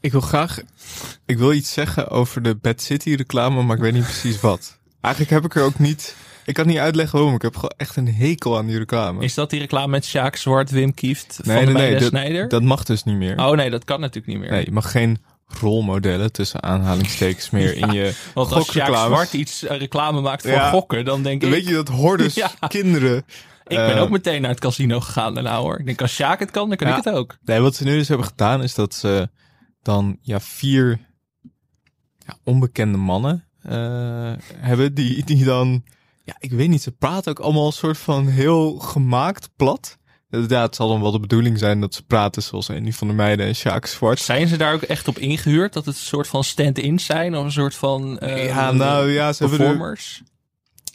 Ik wil graag, ik wil iets zeggen over de Bad City reclame, maar ik weet niet precies wat. Eigenlijk heb ik er ook niet, ik kan niet uitleggen waarom. Ik heb gewoon echt een hekel aan die reclame. Is dat die reclame met Sjaak Zwart, Wim Kieft, nee, van de nee, nee, dat, Snijder? dat mag dus niet meer. Oh nee, dat kan natuurlijk niet meer. Nee, je mag geen rolmodellen tussen aanhalingstekens meer in je Want als Sjaak. Zwart iets eh, reclame maakt voor Ja. gokken, dan denk Dan ik... weet je dat hordes Ja. kinderen... ik ben eh, ook meteen naar het casino gegaan daarna hoor. Ik denk als Sjaak het kan, dan kan Ja. ik het ook. Nee, wat ze nu dus hebben gedaan is dat ze dan ja, vier ja, onbekende mannen eh, hebben die, die dan... Ja, ik weet niet, ze praten ook allemaal een soort van heel gemaakt plat. Ja, het zal dan wel de bedoeling zijn dat ze praten zoals een van de meiden en Sjaak Zwart. Zijn ze daar ook echt op ingehuurd? Dat het een soort van stand-in zijn? Of een soort van eh, Ja, nou ja, ze hebben er- performers?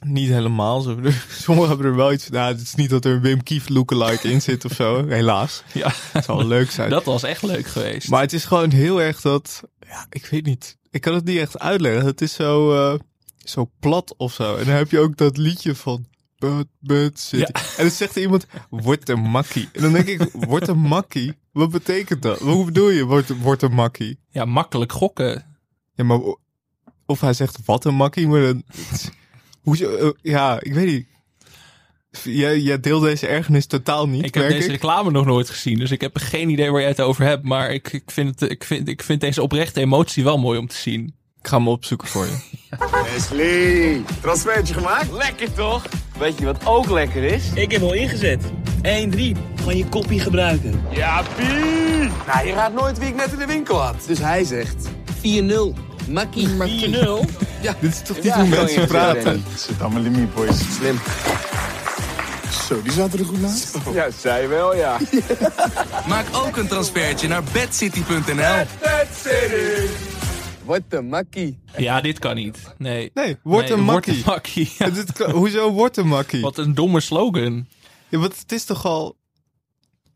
Niet helemaal. Sommigen hebben er wel iets... Nou, het is niet dat er een Wim Kief lookalike in zit of zo. Helaas. Ja, Het zou leuk zijn. dat was echt leuk geweest. Maar het is gewoon heel erg dat... Ja, ik weet niet. Ik kan het niet echt uitleggen. Het is zo, eh, zo plat of zo. En dan heb je ook dat liedje van... But, but city. Ja. En dan zegt er iemand... Wordt een makkie. En dan denk ik... Wordt een makkie? Wat betekent dat? Hoe bedoel je? Wordt, wordt een makkie? Ja, makkelijk gokken. Ja, maar... Of hij zegt wat een makkie, maar dan... Hoezo? eh, ja, ik weet niet. Jij, jij deelt deze ergernis totaal niet, Ik heb deze ik. reclame nog nooit gezien, dus ik heb geen idee waar jij het over hebt. Maar ik, ik, vind, het, ik, vind, ik vind deze oprechte emotie wel mooi om te zien. Ik ga hem opzoeken voor je. Wesley, transfertje gemaakt? Lekker toch? Weet je wat ook lekker is? Ik heb al ingezet. 1-3. Van je koppie gebruiken. Ja, Pie! Nou, je raadt nooit wie ik net in de winkel had. Dus hij zegt 4-0. Makkie. 4-0? Dit is toch niet Ja, hoe mensen praten? Danny. Zit allemaal limiet, boys. Slim. Zo, die zaten er goed naast. Ja, zij wel, ja. Maak ook een transfertje naar bedcity.nl. Wat een makkie. Ja, dit kan niet. Nee. Nee, wordt Nee, een wordt makkie. een makkie. Ja, Dit kan- hoezo wordt een makkie? Wat een domme slogan. Ja, want het is toch al...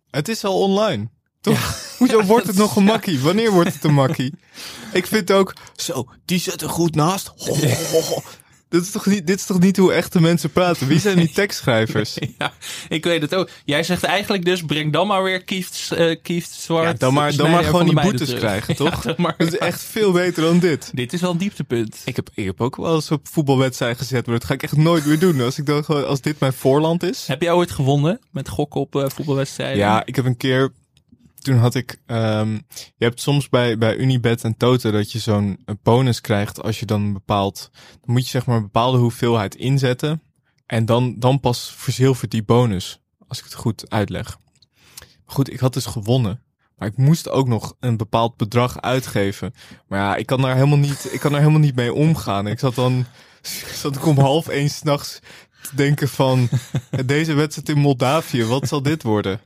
Het is al online. Toch? Hoezo wordt het nog een makkie? Wanneer wordt het een makkie? Ik vind ook... Zo, die zit er goed naast. Ho, ho, ho, ho. Dit is, toch niet, dit is toch niet hoe echte mensen praten? Wie zijn die tekstschrijvers? Ja, ik weet het ook. Jij zegt eigenlijk dus, breng dan maar weer Kieft, eh Kieft Zwart. Ja, dan maar, dan Snijder maar gewoon die boetes terug. krijgen, toch? maar. Dat is echt veel beter dan dit. Dit is wel een dieptepunt. Ik heb, ik heb ook wel eens op voetbalwedstrijd gezet, maar dat ga ik echt nooit meer doen. Als, ik dan gewoon, als dit mijn voorland is. Heb jij ooit gewonnen met gokken op eh, voetbalwedstrijden? Ja, ik heb een keer. Toen had ik. ehm, je hebt soms bij, bij Unibet en Toto dat je zo'n eh, bonus krijgt als je dan een bepaald. Dan moet je zeg maar een bepaalde hoeveelheid inzetten. En dan, dan pas verzilvert die bonus. Als ik het goed uitleg. Goed, ik had dus gewonnen. Maar ik moest ook nog een bepaald bedrag uitgeven. Maar ja, ik kan daar helemaal niet, ik kan daar helemaal niet mee omgaan. Ik zat dan. Zat ik om half één s'nachts te denken van. Deze wedstrijd in Moldavië, wat zal dit worden?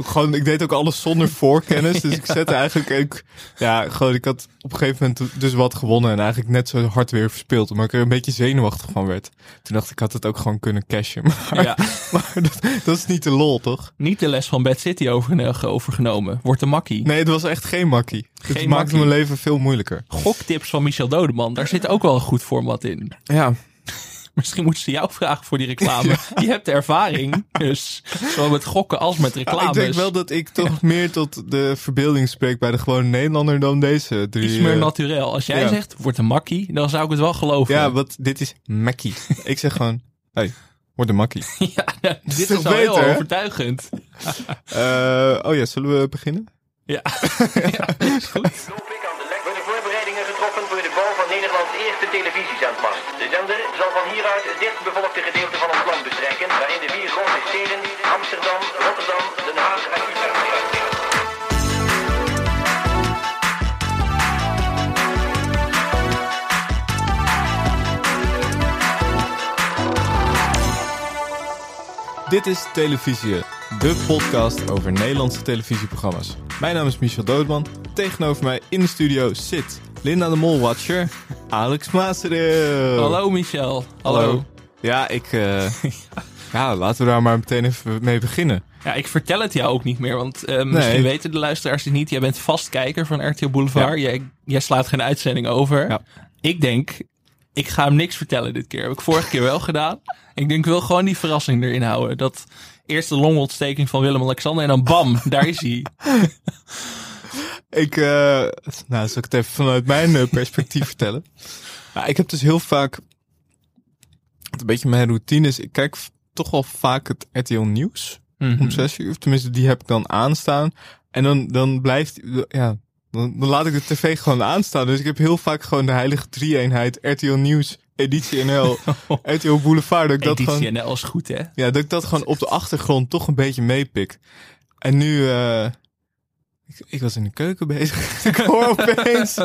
Ook gewoon, ik deed ook alles zonder voorkennis. Dus ik zette eigenlijk ook, ja, gewoon, ik had op een gegeven moment dus wat gewonnen en eigenlijk net zo hard weer verspeeld. Maar ik er een beetje zenuwachtig van werd. Toen dacht ik, ik had het ook gewoon kunnen cashen. Maar, Ja. maar dat, dat is niet de lol, toch? Niet de les van Bad City over, overgenomen. Wordt een makkie. Nee, het was echt geen makkie. Het maakte makkie. mijn leven veel moeilijker. Goktips van Michel Dodeman. Daar zit ook wel een goed format in. Ja, Misschien moeten ze jou vragen voor die reclame. Je hebt de ervaring. Dus zowel met gokken als met reclames. ik denk wel dat ik toch meer tot de verbeelding spreek bij de gewone Nederlander dan deze drie. Iets meer eh, naturel. Als jij ja. zegt, wordt een makkie, dan zou ik het wel geloven. Ja, wat, dit is makkie. ik zeg gewoon, hey, word een makkie. Ja, dit is wel heel beter, hè? overtuigend. Eh, oh ja, zullen we beginnen? Ja, ja is goed. worden voorbereidingen getroffen voor de bouw van Televisiezendmast. De zender zal van hieruit het dichtbevolkte gedeelte van ons land bestrijken, waarin de vier grote steden Amsterdam, Rotterdam, Den Haag en Utrecht Dit is Televisie, de podcast over Nederlandse televisieprogramma's. Mijn naam is Michel Doodman. Tegenover mij in de studio zit Linda de Molwatcher, Alex Maasreel. Hallo Michel. Hallo. Ja, ik... eh, ja, laten we daar maar meteen even mee beginnen. Ja, ik vertel het jou ook niet meer, want eh, misschien Nee. weten de luisteraars het niet. Jij bent vastkijker van RTL Boulevard. Jij, jij slaat geen uitzending over. Ja. Ik denk, ik ga hem niks vertellen dit keer. Heb ik vorige keer wel gedaan. Ik denk, ik wil gewoon die verrassing erin houden. Dat eerste longontsteking van Willem-Alexander en dan bam, daar is hij. Ik, eh, nou, zal ik het even vanuit mijn eh, perspectief vertellen. Ja, ik heb dus heel vaak, een beetje mijn routine is, ik kijk toch wel vaak het RTL Nieuws Mhm. om zes uur. Tenminste, die heb ik dan aanstaan. En dan, dan blijft, ja, dan, dan laat ik de tv gewoon aanstaan. Dus ik heb heel vaak gewoon de heilige drie-eenheid RTL Nieuws, Editie NL, RTL Boulevard. Dat ik dat gewoon, Editie NL is goed, hè? ja, dat ik dat gewoon op de achtergrond toch een beetje meepik. En nu, eh ik, ik was in de keuken bezig. ik hoor opeens.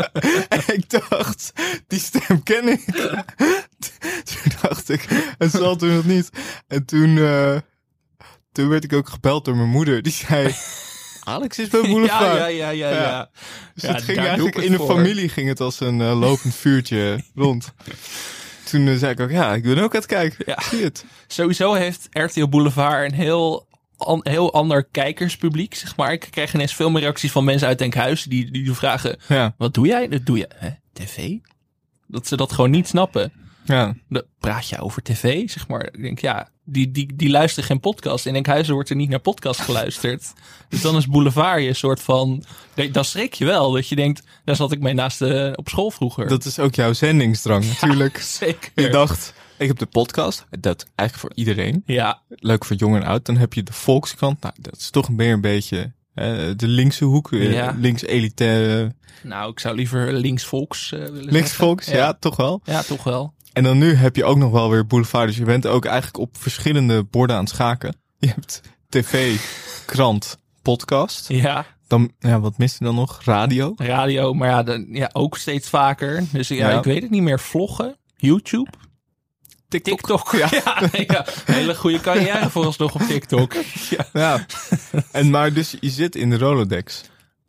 en ik dacht, die stem ken ik. toen dacht ik, het zal toen nog niet. En toen, eh toen werd ik ook gebeld door mijn moeder. Die zei, Alex is bij Boulevard. Ja, ja, ja, ja. Ja. ja. Dus Ja, het ging eigenlijk het in de familie ging het als een eh, lopend vuurtje rond. Toen eh, zei ik ook, ja, ik ben ook aan het kijken. Ja. Zie het? Sowieso heeft RTL Boulevard een heel, an- heel ander kijkerspubliek, zeg maar. Ik krijg ineens veel meer reacties van mensen uit Denkhuizen die, die vragen... Ja, Wat doe jij? Dat doe je. Hè? TV? Dat ze dat gewoon niet snappen. ja. Dan praat je over tv, zeg maar. Ik denk, ja, die, die, die luisteren geen podcast. In Enkhuizen wordt er niet naar podcast geluisterd. dus dan is Boulevard je een soort van... Dan schrik je wel, dat je denkt... Daar zat ik mee naast de, op school vroeger. Dat is ook jouw zendingsdrang natuurlijk. zeker. Je dacht, ik heb de podcast. Dat eigenlijk voor iedereen. Ja, Leuk voor jong en oud. Dan heb je de Volkskrant. Nou, dat is toch meer een beetje de linkse hoek. eh, Ja. Links elitaire. nou, ik zou liever linksvolks eh willen Links zeggen. volks, ja. toch wel. Ja, toch wel. En dan nu heb je ook nog wel weer Boulevard. Dus je bent ook eigenlijk op verschillende borden aan het schaken. Je hebt tv, krant, podcast. Ja, Dan, ja, wat mist je dan nog? Radio. radio, maar ja, dan, ja ook steeds vaker. Dus ja, Ja. ik weet het niet meer. Vloggen, YouTube, TikTok. Ja, ja, hele goede carrière vooralsnog op TikTok. Ja. Ja. en maar dus je zit in de Rolodex.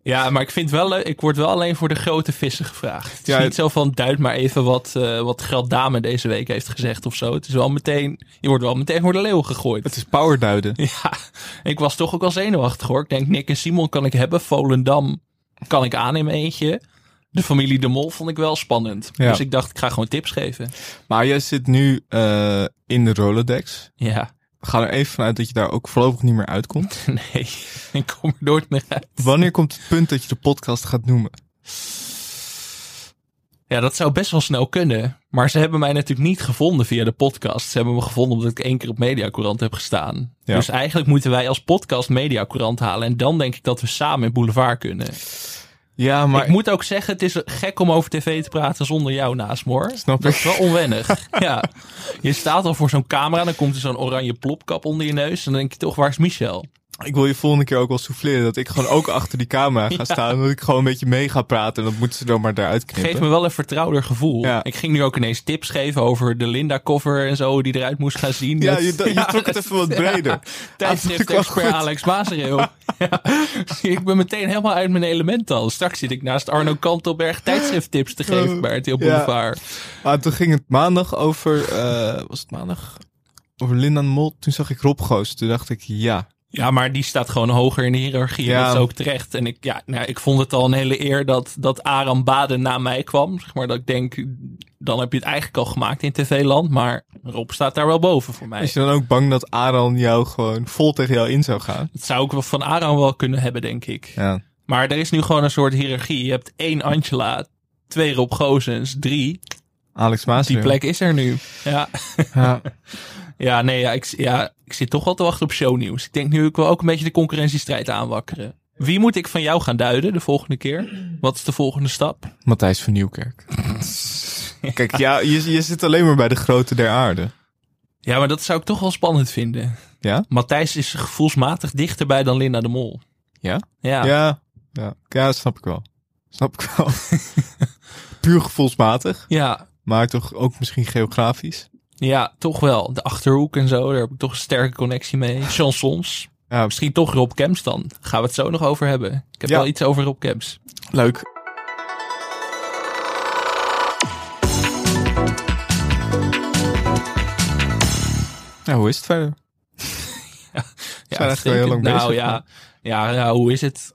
Ja, maar ik vind wel leuk. Ik word wel alleen voor de grote vissen gevraagd. Het is Ja, niet zo van duid maar even wat, eh wat Geldame deze week heeft gezegd of zo. Het is wel meteen, je wordt wel meteen voor de leeuw gegooid. Het is powerduiden. Ja, ik was toch ook wel zenuwachtig hoor. Ik denk Nick en Simon kan ik hebben. Volendam kan ik aan in mijn eentje. De familie De Mol vond ik wel spannend. Ja. Dus ik dacht, ik ga gewoon tips geven. Maar jij zit nu eh, in de Rolodex. Ja, We gaan er even vanuit dat je daar ook voorlopig niet meer uitkomt. nee, ik kom er nooit meer uit. Wanneer komt het punt dat je de podcast gaat noemen? Ja, dat zou best wel snel kunnen. Maar ze hebben mij natuurlijk niet gevonden via de podcast. Ze hebben me gevonden omdat ik één keer op Mediacourant heb gestaan. Ja. Dus eigenlijk moeten wij als podcast Mediacourant halen. En dan denk ik dat we samen in Boulevard kunnen. Ja, maar ik moet ook zeggen, het is gek om over tv te praten zonder jou naast me. Snap dat is wel onwennig. ja. Je staat al voor zo'n camera, dan komt er zo'n oranje plopkap onder je neus. En dan denk je toch, waar is Michel? Ik wil je volgende keer ook wel souffleren dat ik gewoon ook achter die camera ga staan. En dat ik gewoon een beetje mee ga praten en dat moeten ze dan maar eruit knippen. Geef me wel een vertrouwder gevoel. Ja. Ik ging nu ook ineens tips geven over de Linda-cover en zo, die eruit moest gaan zien. Ja, je, je trok het even wat breder. Ja, tijdschrift wel expert goed. Alex Maasreel. ja. Ik ben meteen helemaal uit mijn element al. Straks zit ik naast Arno Kantelberg tijdschrifttips te geven bij RTL Boulevard. Maar toen ging het maandag over, eh, was het maandag? Over Linda Mol. Toen zag ik Rob Goos. Toen dacht ik, ja. Ja, maar die staat gewoon hoger in de hiërarchie. Ja. Dat is ook terecht. En ik, ja, nou, ik vond het al een hele eer dat, dat Aram Baden na mij kwam. Zeg maar dat ik denk, dan heb je het eigenlijk al gemaakt in TV-land. Maar Rob staat daar wel boven voor mij. Is je dan ook bang dat Aran jou gewoon vol tegen jou in zou gaan? Dat zou ik wel van Aram wel kunnen hebben, denk ik. Ja. Maar er is nu gewoon een soort hiërarchie. Je hebt één Angela, twee Rob Gozens, drie. Alex Maas. Die plek is er nu. Ja, Ja. ja nee, ja, ik, ja, ik zit toch wel te wachten op shownieuws. Ik denk nu ik wil ook een beetje de concurrentiestrijd aanwakkeren. Wie moet ik van jou gaan duiden de volgende keer? Wat is de volgende stap? Matthijs van Nieuwkerk. Kijk, ja, je, je zit alleen maar bij de grote der aarde. Ja, maar dat zou ik toch wel spannend vinden. Ja? Matthijs is gevoelsmatig dichterbij dan Linda de Mol. Ja? Ja, Ja. Ja, ja dat snap ik wel. Snap ik wel. Puur gevoelsmatig. ja, Maar toch ook misschien geografisch. Ja, toch wel. De Achterhoek en zo, daar heb ik toch een sterke connectie mee. Chansons. Ja, Misschien toch Rob Kemps dan. Gaan we het zo nog over hebben. Ik heb Ja. wel iets over Rob Kemps. leuk. Ja, hoe is het verder? Ja, Zijn eigenlijk wel heel lang nou, bezig, ja, ja, ja, hoe is het?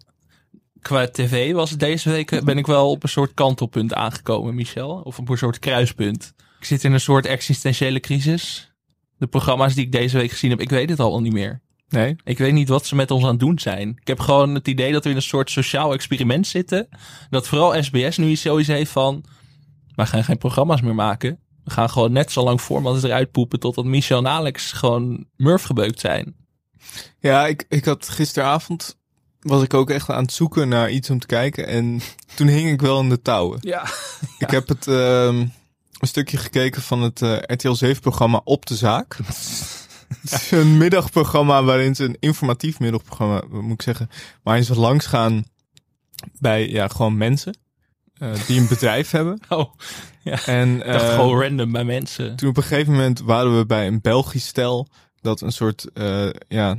Qua tv was het deze week, eh, ben ik wel op een soort kantelpunt aangekomen, Michel. Of op een soort kruispunt. Ik zit in een soort existentiële crisis. De programma's die ik deze week gezien heb, ik weet het al niet meer. Nee? Ik weet niet wat ze met ons aan het doen zijn. Ik heb gewoon het idee dat we in een soort sociaal experiment zitten. Dat vooral SBS nu zoiets heeft van... We gaan geen programma's meer maken. We gaan gewoon net zo lang format eruit poepen... totdat Michel en Alex gewoon murf gebeukt zijn. Ja, ik, ik had gisteravond was ik ook echt aan het zoeken naar iets om te kijken. En toen hing ik wel in de touwen. Ja. Ik heb het ehm, een stukje gekeken van het eh, RTL 7-programma Op de Zaak. Een middagprogramma waarin ze een informatief middagprogramma, moet ik zeggen, waarin ze langs gaan bij ja, gewoon mensen eh, die een bedrijf hebben. Oh, En ik dacht eh, gewoon random bij mensen. toen op een gegeven moment waren we bij een Belgisch stel dat een soort eh, ja,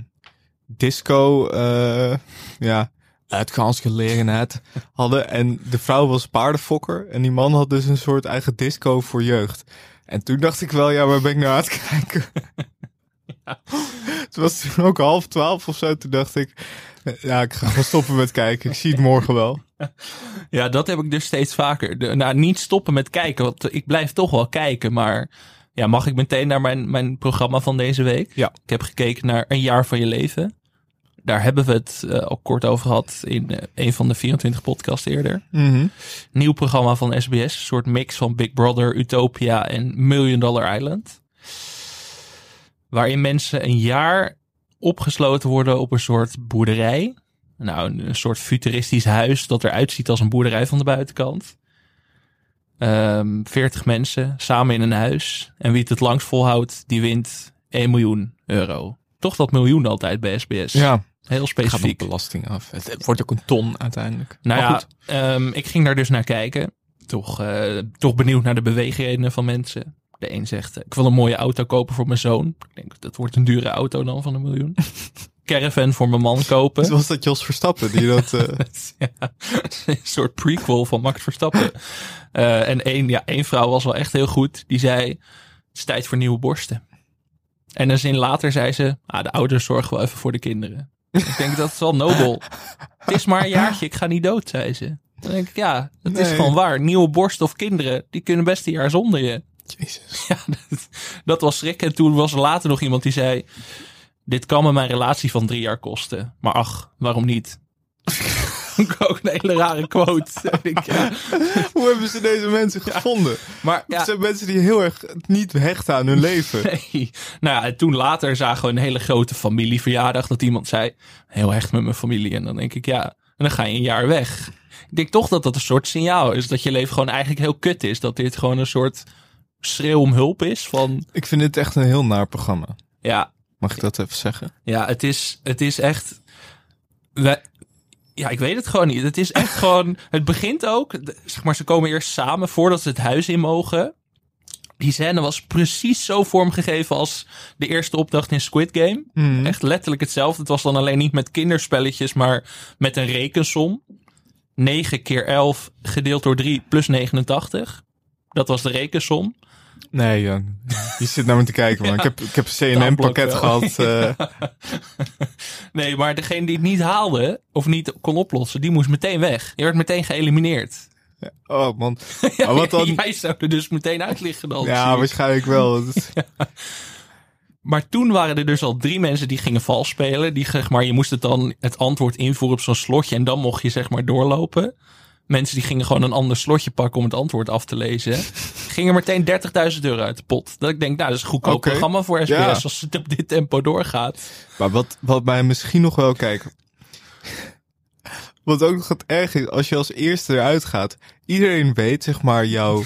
disco eh, ja, uitgaansgelegenheid hadden. En de vrouw was paardenfokker en die man had dus een soort eigen disco voor jeugd. En toen dacht ik wel, ja, waar ben ik naar aan het kijken? Het was toen ook half twaalf of zo. Toen dacht ik, ja, ik ga gewoon stoppen met kijken. Ik zie het morgen wel. Ja, dat heb ik dus steeds vaker. De, nou, niet stoppen met kijken, want ik blijf toch wel kijken. Maar ja, mag ik meteen naar mijn, mijn programma van deze week? Ja. Ik heb gekeken naar Een jaar van je leven. Daar hebben we het eh, al kort over gehad in eh, een van de 24 podcasts eerder. Mhm. Nieuw programma van SBS. Een soort mix van Big Brother, Utopia en Million Dollar Island. Waarin mensen een jaar opgesloten worden op een soort boerderij. Nou, een, een soort futuristisch huis dat eruit ziet als een boerderij van de buitenkant. Ehm 40 mensen samen in een huis. En wie het het langst volhoudt, die wint 1 miljoen euro. Toch dat miljoen altijd bij SBS. Ja, Heel gaat op specifiek. belasting af. Het, het wordt ook een ton uiteindelijk. Nou Maar ja, goed. ehm, ik ging daar dus naar kijken. Toch, eh, toch benieuwd naar de beweegredenen van mensen. De een zegt, eh, ik wil een mooie auto kopen voor mijn zoon. Ik denk, dat wordt een dure auto dan van een miljoen. Caravan voor mijn man kopen. Was dat Jos Verstappen die dat... eh, ja, een soort prequel van Max Verstappen. Eh, en één, ja, één vrouw was wel echt heel goed. Die zei, het is tijd voor nieuwe borsten. En een zin later zei ze, ah, de ouders zorgen wel even voor de kinderen. Ik denk, dat is wel nobel. Het is maar een jaartje, ik ga niet dood, zei ze. Dan denk ik, ja, dat is gewoon waar. Nieuwe borsten of kinderen, die kunnen best een jaar zonder je. Jezus. Ja, dat, dat was schrik. En toen was er later nog iemand die zei... Dit kan me mijn relatie van drie jaar kosten. Maar ach, waarom niet? Ook een hele rare quote. Ik ja. Hoe hebben ze deze mensen gevonden? Maar ja, Het zijn mensen die heel erg niet hechten aan hun leven. nee. Nou ja, en toen later zagen we een hele grote familieverjaardag. Dat iemand zei, heel hecht met mijn familie. En dan denk ik, ja, en dan ga je een jaar weg. Ik denk toch dat dat een soort signaal is. Dat je leven gewoon eigenlijk heel kut is. Dat dit gewoon een soort schreeuw om hulp is. Van, Ik vind dit echt een heel naar programma. ja, Mag ik dat even zeggen? Ja, het is, het is echt. wij- ja, ik weet het gewoon niet. Het is echt gewoon. Het begint ook. Zeg maar, ze komen eerst samen voordat ze het huis in mogen. Die scène was precies zo vormgegeven als de eerste opdracht in Squid Game. Echt letterlijk hetzelfde. Het was dan alleen niet met kinderspelletjes, maar met een rekensom. 9 keer 11 gedeeld door 3 plus 89. Dat was de rekensom. Nee, Jan. Je zit naar me te kijken, man. Ik heb, ik heb een CNM-pakket Dagblok gehad. eh, Nee, maar degene die het niet haalde of niet kon oplossen, die moest meteen weg. Je werd meteen geëlimineerd. oh, man. Maar wat dan? Jij zou er dus meteen uit liggen dan. Ja, waarschijnlijk wel. Maar toen waren er dus al drie mensen die gingen vals spelen. Die, zeg maar, je moest het dan het antwoord invoeren op zo'n slotje en dan mocht je zeg maar doorlopen. Mensen die gingen gewoon een ander slotje pakken om het antwoord af te lezen. gingen meteen 30.000 euro uit de pot. Dat ik denk, nou, dat is een goedkoop programma voor SBS Ja. als het op dit tempo doorgaat. Maar wat, wat mij misschien nog wel kijken. Wat ook nog het erg is, als je als eerste eruit gaat. Iedereen weet, zeg maar, jouw...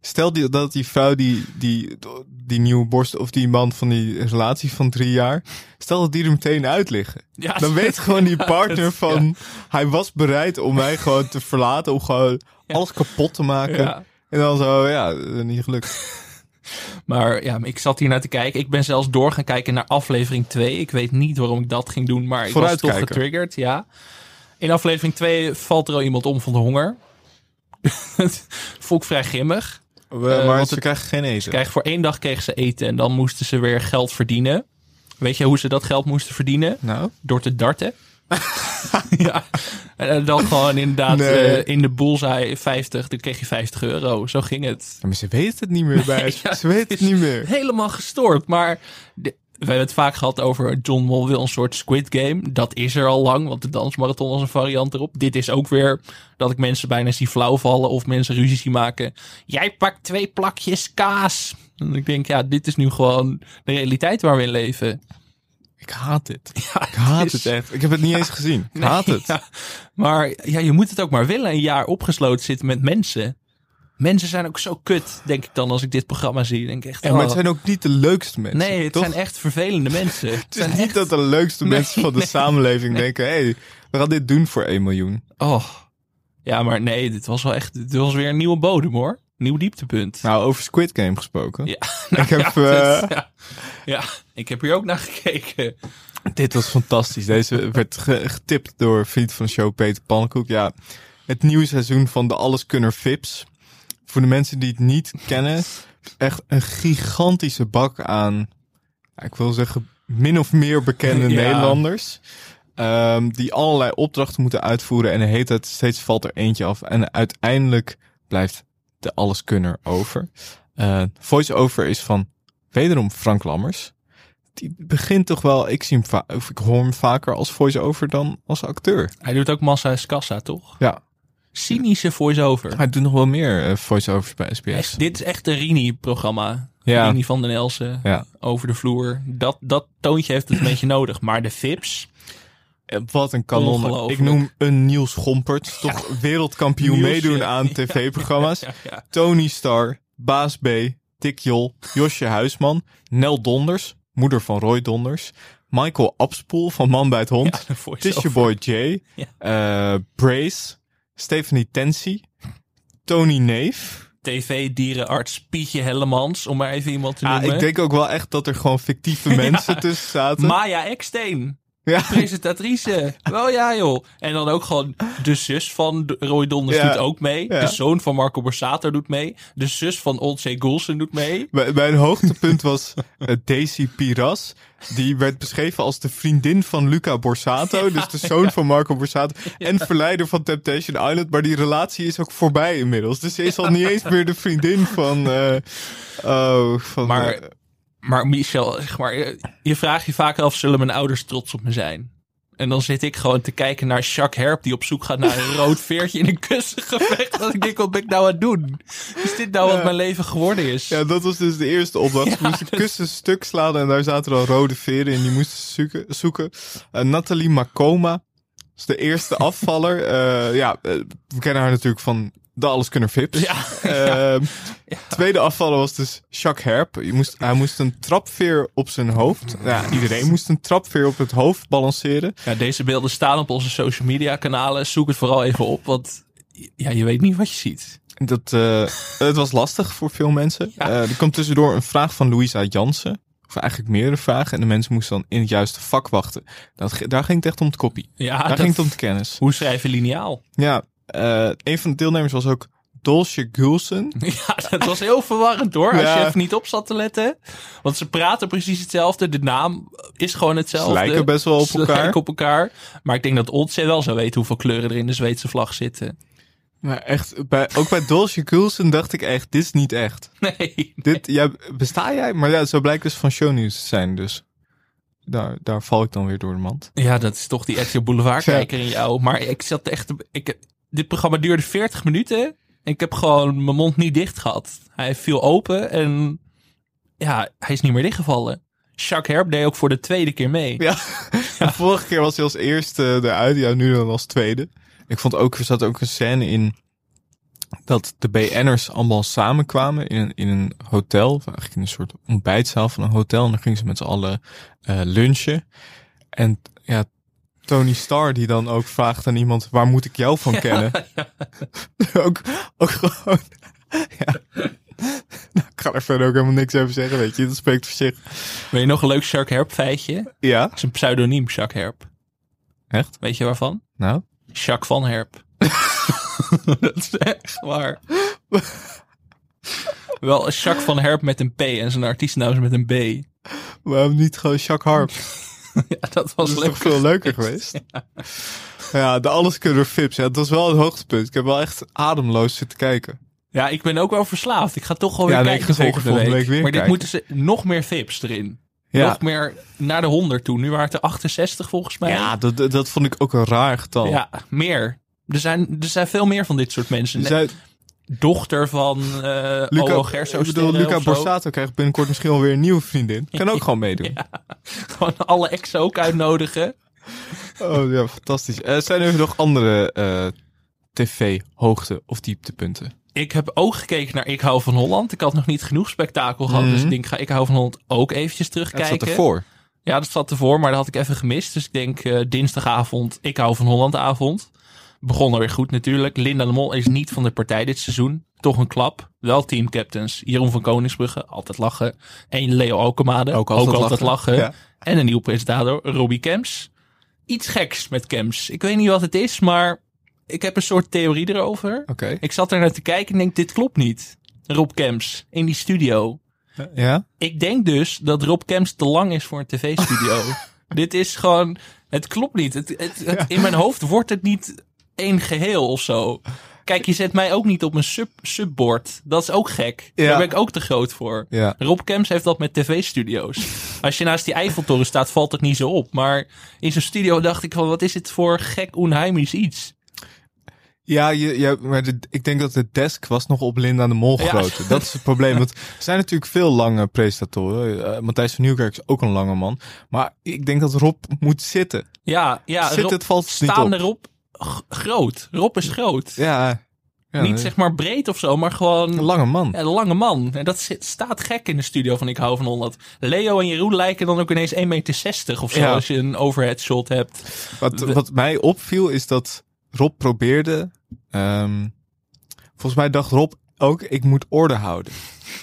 Stel die, dat die vrouw die, die, die nieuwe borst of die man van die relatie van drie jaar. Stel dat die er meteen uit liggen. Ja, Dan weet gewoon die partner van... Hij was bereid om mij gewoon te verlaten. Om gewoon alles kapot te maken. En dan zo, ja, niet gelukt. Maar ja, ik zat hier naar te kijken. Ik ben zelfs door gaan kijken naar aflevering 2. Ik weet niet waarom ik dat ging doen, maar ik was toch getriggerd, ja. In aflevering 2 valt er al iemand om van de honger. Vond ik vrij grimmig. Maar want ze het- krijgen geen eten. Voor één dag kregen ze eten en dan moesten ze weer geld verdienen. Weet je hoe ze dat geld moesten verdienen? Nou? Door te darten. ja. En dan gewoon inderdaad Nee. eh, in de bullseye 50, dan kreeg je 50 euro. Zo ging het. Ja, maar ze weten het niet meer bij. Ja, ze weten het niet meer. Helemaal gestoord. Maar de- we hebben het vaak gehad over John Mol wil een soort Squid Game. Dat is er al lang, want de dansmarathon was een variant erop. Dit is ook weer dat ik mensen bijna zie flauwvallen of mensen ruzie zie maken. Jij pakt twee plakjes kaas. En ik denk, ja, dit is nu gewoon de realiteit waar we in leven. Ik haat dit. Ja, Ik haat is- het echt. Ik heb het niet eens gezien. Ik haat het. ja. maar ja, je moet het ook maar willen. Een jaar opgesloten zitten met mensen. Mensen zijn ook zo kut, denk ik dan, als ik dit programma zie. Denk ik echt, Ja, maar het oh. zijn ook niet de leukste mensen. Nee, het toch? zijn echt vervelende mensen. Het Het is zijn niet echt... dat de leukste Nee, mensen van de nee. samenleving denken... hé, hey, we gaan dit doen voor 1 miljoen. Oh. Ja, maar nee, dit was wel echt... Dit was weer een nieuwe bodem, hoor. Nieuw dieptepunt. Nou, over Squid Game gesproken. Ja, ik heb... ja, eh, ja. ja, ik heb hier ook naar gekeken. Dit was fantastisch. Deze werd ge- getipt door vriend van de show Peter Pannenkoek. Ja, het nieuwe seizoen van de Alleskunner Vips. Voor de mensen die het niet kennen, echt een gigantische bak aan, ik wil zeggen, min of meer bekende Ja. Nederlanders. ehm, die allerlei opdrachten moeten uitvoeren en hele tijd steeds valt er eentje af. En uiteindelijk blijft de Alleskunner over. Eh Voice-over is van wederom Frank Lammers die begint toch wel, ik zie hem of ik hoor hem vaker als voice-over dan als acteur. Hij doet ook Massa is Kassa, toch? Ja, Cynische voice-over. hij doet nog wel meer eh, voice-overs bij SBS. Echt, dit is echt een Rini-programma. Ja. Rini van den Elsen. Ja. Over de vloer. Dat, dat toontje heeft het een beetje nodig. Maar de Vips. Eh, Wat een kanon. Ik noem een Niels Gompert, toch wereldkampioen meedoen aan tv-programma's. Ja, ja. Tony Star, Baas B, Dick Jol, Josje Huisman, Nel Donders, moeder van Roy Donders, Michael Abspoel van Man bij het Hond. Tisha Boy J, Ja. eh, Brace, Stephanie Tensi, Tony Neef. TV-dierenarts Pietje Hellemans. Om maar even iemand te noemen. ik denk ook wel echt dat er gewoon fictieve mensen tussen zaten. Maya Eksteen. Ja. Presentatrice. Wel ja, joh. En dan ook gewoon de zus van Roy Donders Ja. doet ook mee. Ja. De zoon van Marco Borsato doet mee. De zus van Olcay Goulsen doet mee. Bij- Mijn hoogtepunt was eh, Daisy Piras. Die werd beschreven als de vriendin van Luca Borsato. Dus de zoon van Marco Borsato. En verleider van Temptation Island. Maar die relatie is ook voorbij inmiddels. Dus ze is al niet eens meer de vriendin van... eh, oh, van Maar- eh, Maar Michel, zeg maar, je- vraagt je vaak af, zullen mijn ouders trots op me zijn? En dan zit ik gewoon te kijken naar Jacques Herp die op zoek gaat naar een rood veertje in een kussengevecht. Dat ik denk, wat ben ik nou aan het doen? Is dit nou wat mijn leven geworden is? ja, dat was dus de eerste opdracht. Ze Ja, moesten dus- kussen stuk slaan. En daar zaten al rode veren in. Die moesten zoeken. zoeken. Eh, Nathalie Makoma. is de eerste afvaller. Eh, ja, eh, we kennen haar natuurlijk van de Alleskunner Vips. Ja. Ehm, Tweede afvaller was dus Jacques Herp. Je moest, hij moest een trapveer op zijn hoofd. Ja, iedereen moest een trapveer op het hoofd balanceren. Ja, deze beelden staan op onze social media kanalen. Zoek het vooral even op, want ja, je weet niet wat je ziet. Dat, eh, het was lastig voor veel mensen. Ja. Eh, er komt tussendoor een vraag van Louisa Jansen. Of eigenlijk meerdere vragen. En de mensen moesten dan in het juiste vak wachten. Dat, daar ging het echt om het kopie. Ja, daar dat- ging het om de kennis. hoe schrijven lineaal? Ja, eh, een van de deelnemers was ook Dolce Gulsen. Ja, dat was heel verwarrend hoor. Als Ja. je even niet op zat te letten. Want ze praten precies hetzelfde. De naam is gewoon hetzelfde. Ze lijken best wel op Ze elkaar. lijken op elkaar. Maar ik denk dat Oldsey wel zou weten hoeveel kleuren er in de Zweedse vlag zitten. Maar echt, bij, ook bij Dolce Gulsen dacht ik echt, dit is niet echt. Nee. Dit, ja, besta jij? Maar ja, zo blijkt dus van shownieuws te zijn. Dus daar, daar val ik dan weer door de mand. Ja, dat is toch die RTL Boulevard kijker in jou. Maar ik zat echt... Ik, dit programma duurde 40 minuten. En ik heb gewoon mijn mond niet dicht gehad. Hij viel open en... Ja, hij is niet meer dichtgevallen. Jacques Herp deed ook voor de tweede keer mee. Ja, de vorige keer was hij als eerste eruit. Ja, nu dan als tweede. Ik vond ook, er zat ook een scène in dat de BN'ers allemaal samenkwamen in een, in een hotel. Eigenlijk in een soort ontbijtzaal van een hotel. En dan gingen ze met z'n allen eh, lunchen. En ja, Tony Starr die dan ook vraagt aan iemand, waar moet ik jou van kennen? ook, ook gewoon... ja. Nou, ik ga er verder ook helemaal niks over zeggen, weet je. Dat spreekt voor zich. Weet je nog een leuk Jacques Herp feitje? Ja, Dat is een pseudoniem, Jacques Herp. echt? Weet je waarvan? Nou? Jacques van Herp. dat is echt waar. Wel, Jacques van Herp met een P en zijn artiestennaam is met een B. Waarom niet gewoon Jacques Harp? Ja, dat was Dat leuk. toch veel leuker geweest? Ja, de Alleskunner Vips. Ja, dat was wel het hoogtepunt. Ik heb wel echt ademloos zitten kijken. Ja, ik ben ook wel verslaafd. Ik ga toch gewoon Ja, weer kijken volgende, volgende week. maar dit kijken. moeten ze nog meer Vips erin. Ja. Nog meer naar de 100 toe. Nu waren het er 68 volgens mij. Ja, dat, dat- vond ik ook een raar getal. Ja, meer. Er zijn, er zijn veel meer van dit soort mensen. Dochter van eh Luca, Olo Gerso ik bedoel, Luca. Borsato krijgt binnenkort misschien wel weer een nieuwe vriendin. Kan ook gewoon meedoen. Gewoon alle exen ook uitnodigen. Oh ja, fantastisch. Eh, zijn er nog andere eh, tv-hoogte- of dieptepunten? Ik heb ook gekeken naar Ik hou van Holland. Ik had nog niet genoeg spektakel gehad. Dus ik denk, ga Ik hou van Holland ook eventjes Mhm. Terugkijken. zat ervoor. Ja, dat zat ervoor, maar dat had ik even gemist. Dus ik denk dinsdagavond, Ik hou van Holland avond. Begon alweer goed natuurlijk. Linda de Mol is niet van de partij dit seizoen. Toch een klap. Wel teamcaptains. Jeroen van Koningsbrugge, altijd lachen. En Leo Alkemade, ook altijd, lachen. Ja. En een nieuwe presentator, Robbie Kems. Iets geks met Kems. Ik weet niet wat het is, maar ik heb een soort theorie erover. Oké. Ik zat er naar te kijken en denk, dit klopt niet. Rob Kems in die studio. Ja? Ik denk dus dat Rob Kemps te lang is voor een tv-studio. Dit is gewoon... Het klopt niet. Het, het, het- In mijn hoofd wordt het niet één geheel of zo. Kijk, je zet mij ook niet op een sub, subboard. Dat is ook gek. Ja. Daar ben ik ook te groot voor. Ja. Rob Kemps heeft dat met tv-studio's. Als je naast die Eiffeltoren staat, valt het niet zo op. Maar in zo'n studio dacht ik van, wat is dit voor gek onheimisch iets? Ja, je, je, maar de, ik denk dat de desk was nog op Linda de Mol Ja. groter. Dat is het probleem. Want er zijn natuurlijk veel lange presentatoren. Eh, Matthijs van Nieuwkerk is ook een lange man. Maar ik denk dat Rob moet zitten. Ja, ja Zit Rob, het valt niet op. Rob, groot. Rob is groot. Ja. ja Niet zeg maar breed of zo, maar gewoon een lange man. Een lange man. En dat zit, staat gek in de studio van Ik hou van Holland. Leo en Jeroen lijken dan ook ineens 1,60 meter of zo. Ja. Als je een overhead shot hebt. Wat, wat mij opviel is dat Rob probeerde. ehm, volgens mij dacht Rob ook, ik moet orde houden.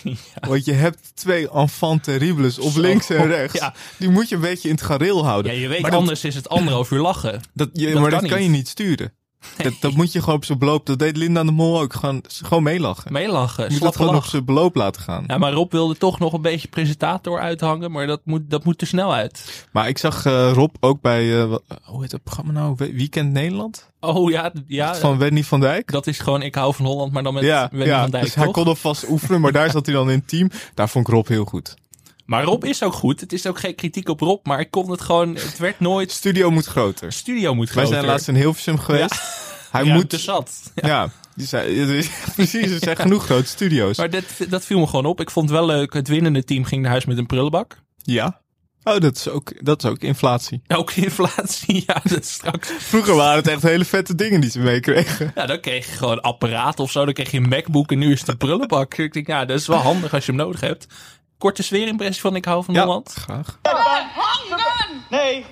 Want je hebt twee enfants terribles op Zo, links en rechts. ja. Die moet je een beetje in het gareel houden. Ja, je weet maar dat- anders is het anderhalf uur lachen. Dat, je, Dat maar kan dat kan je niet sturen. Dat, dat moet je gewoon op zijn beloop. Dat deed Linda de Mol ook. Gewoon, gewoon meelachen. Meelachen, je moet het slappe gewoon op lach. zijn beloop laten gaan. Ja, maar Rob wilde toch nog een beetje presentator uithangen. Maar dat moet, dat moet te snel uit. Maar ik zag eh, Rob ook bij, wat- hoe heet dat programma nou? We- Weekend Nederland? Oh ja, ja Van Wendy van Dijk? dat is gewoon Ik hou van Holland. Maar dan met ja, Wendy ja. van Dijk, dus hij toch? kon alvast oefenen, maar daar zat hij dan in het team. Daar vond ik Rob heel goed. Maar Rob is ook goed. Het is ook geen kritiek op Rob. Maar ik kon het gewoon... Het werd nooit... Studio moet groter. Studio moet Wij groter. zijn laatst in Hilversum geweest. Hij Ja, moet... te zat. Ja, precies. Er zijn genoeg grote studio's. Maar dat, dat viel me gewoon op. Ik vond het wel leuk. Het winnende team ging naar huis met een prullenbak. Ja. Oh, dat is ook, dat is ook inflatie. Ook inflatie, ja, dat is straks. Vroeger waren het echt hele vette dingen die ze meekregen. Ja, dan kreeg je gewoon apparaat of zo. Dan kreeg je een MacBook en nu is het een prullenbak. Ik denk, ja, dat is wel handig als je hem nodig hebt. Korte sfeerimpressie van Ik hou van Holland. graag. Handen! Nee.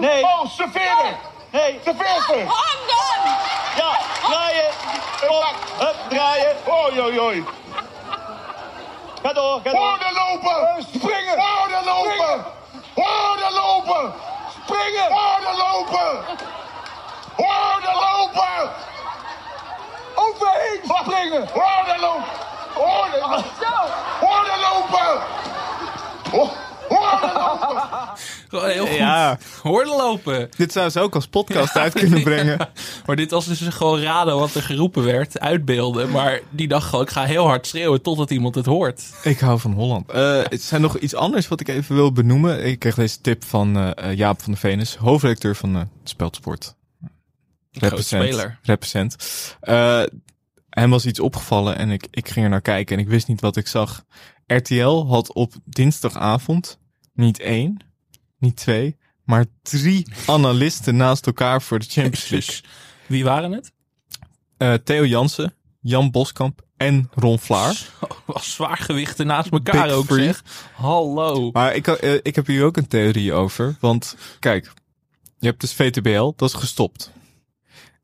Nee. Oh, serveren! Nee. Serveren! Handen! Ja, draaien! Op, hup, draaien! Oi, oi, oi! Ga door, ga door. Hoorden lopen! Springen! Hoorden lopen! Hoorden lopen! Springen! Hoorden lopen! Hoorden lopen! Overheen springen! Hoorden lopen! Hoorden Hoorden lopen! Gewoon heel goed. Ja, Hoorden lopen. dit zou ze ook als podcast uit kunnen brengen. Maar dit was dus gewoon raden wat er geroepen werd. Uitbeelden. Maar die dacht gewoon, ik ga heel hard schreeuwen totdat iemand het hoort. Ik hou van Holland. Eh het zijn nog iets anders wat ik even wil benoemen. Ik kreeg deze tip van eh, eh, Jaap van de Venus, hoofdredacteur van eh Speldsport. Groot speler. Represent. Hem was iets opgevallen en ik, ik ging er naar kijken en ik wist niet wat ik zag. RTL had op dinsdagavond niet één, niet twee, maar drie analisten naast elkaar voor de Champions League. Wie waren het? Eh, Theo Jansen, Jan Boskamp en Ron Vlaar. Was zwaargewichten naast elkaar Big ook zeg. Hallo. Maar ik, eh, ik heb hier ook een theorie over. Want kijk, je hebt dus VTBL, dat is gestopt.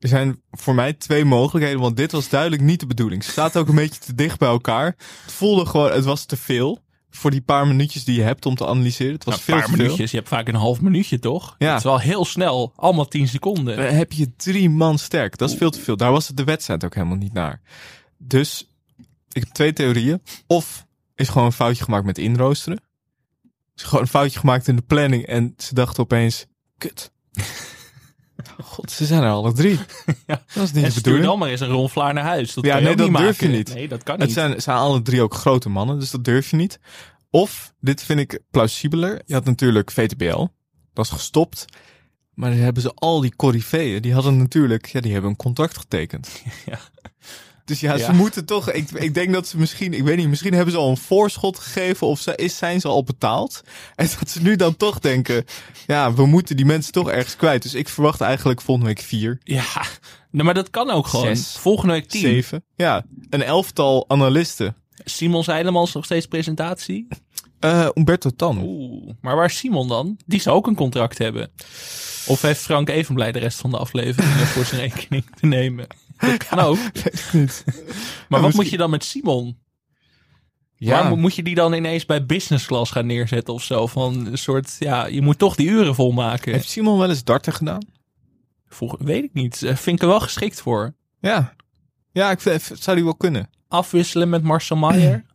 Er zijn voor mij twee mogelijkheden, want dit was duidelijk niet de bedoeling. Ze zaten ook een beetje te dicht bij elkaar. Het voelde gewoon, het was te veel. Voor die paar minuutjes die je hebt om te analyseren. Het was Nou, veel een paar te veel. minuutjes. Je hebt vaak een half minuutje, toch? Ja. Het is wel heel snel. Allemaal 10 seconden. Dan heb je drie man sterk. Dat is veel te veel. Daar was het de wedstrijd ook helemaal niet naar. Dus ik heb twee theorieën. Of is gewoon een foutje gemaakt met inroosteren. Is gewoon een foutje gemaakt in de planning en ze dachten opeens, kut. God, ze zijn er alle drie. Ja. Dat is niet en stuur dan maar eens een Ron Vlaar naar huis. Dat Ja, kan je nee, niet dat durf je niet. Nee, dat kan Het niet. zijn, zijn alle drie ook grote mannen, dus dat durf je niet. Of, dit vind ik plausibeler. Je had natuurlijk VTBL. Dat is gestopt. Maar dan hebben ze al die corifeeën. Die hadden natuurlijk, ja, die hebben een contract getekend. Ja. Dus ja, Ja. ze moeten toch. Ik, ik denk dat ze misschien, ik weet niet, misschien hebben ze al een voorschot gegeven of ze, is, zijn ze al betaald. En dat ze nu dan toch denken, ja, we moeten die mensen toch ergens kwijt. Dus ik verwacht eigenlijk volgende week vier, Ja, nou, maar dat kan ook gewoon. Zes. Volgende week tien. zeven. Ja, een elftal analisten. Simon Zeilemans nog steeds presentatie. Eh Umberto Tan. Oeh, maar waar is Simon dan? Die zou ook een contract hebben. Of heeft Frank Evenblij de rest van de aflevering er voor zijn rekening te nemen? Dat kan ook. Weet ik niet. Maar wat misschien- moet je dan met Simon? Ja, moet je die dan ineens bij business class gaan neerzetten of zo? Van een soort, ja, je moet toch die uren volmaken. heeft Simon wel eens darten gedaan? Vroeg, weet ik niet. Eh, Vind ik er wel geschikt voor. Ja. Ja, ik vind, zou die wel kunnen. Afwisselen met Marcel Maier.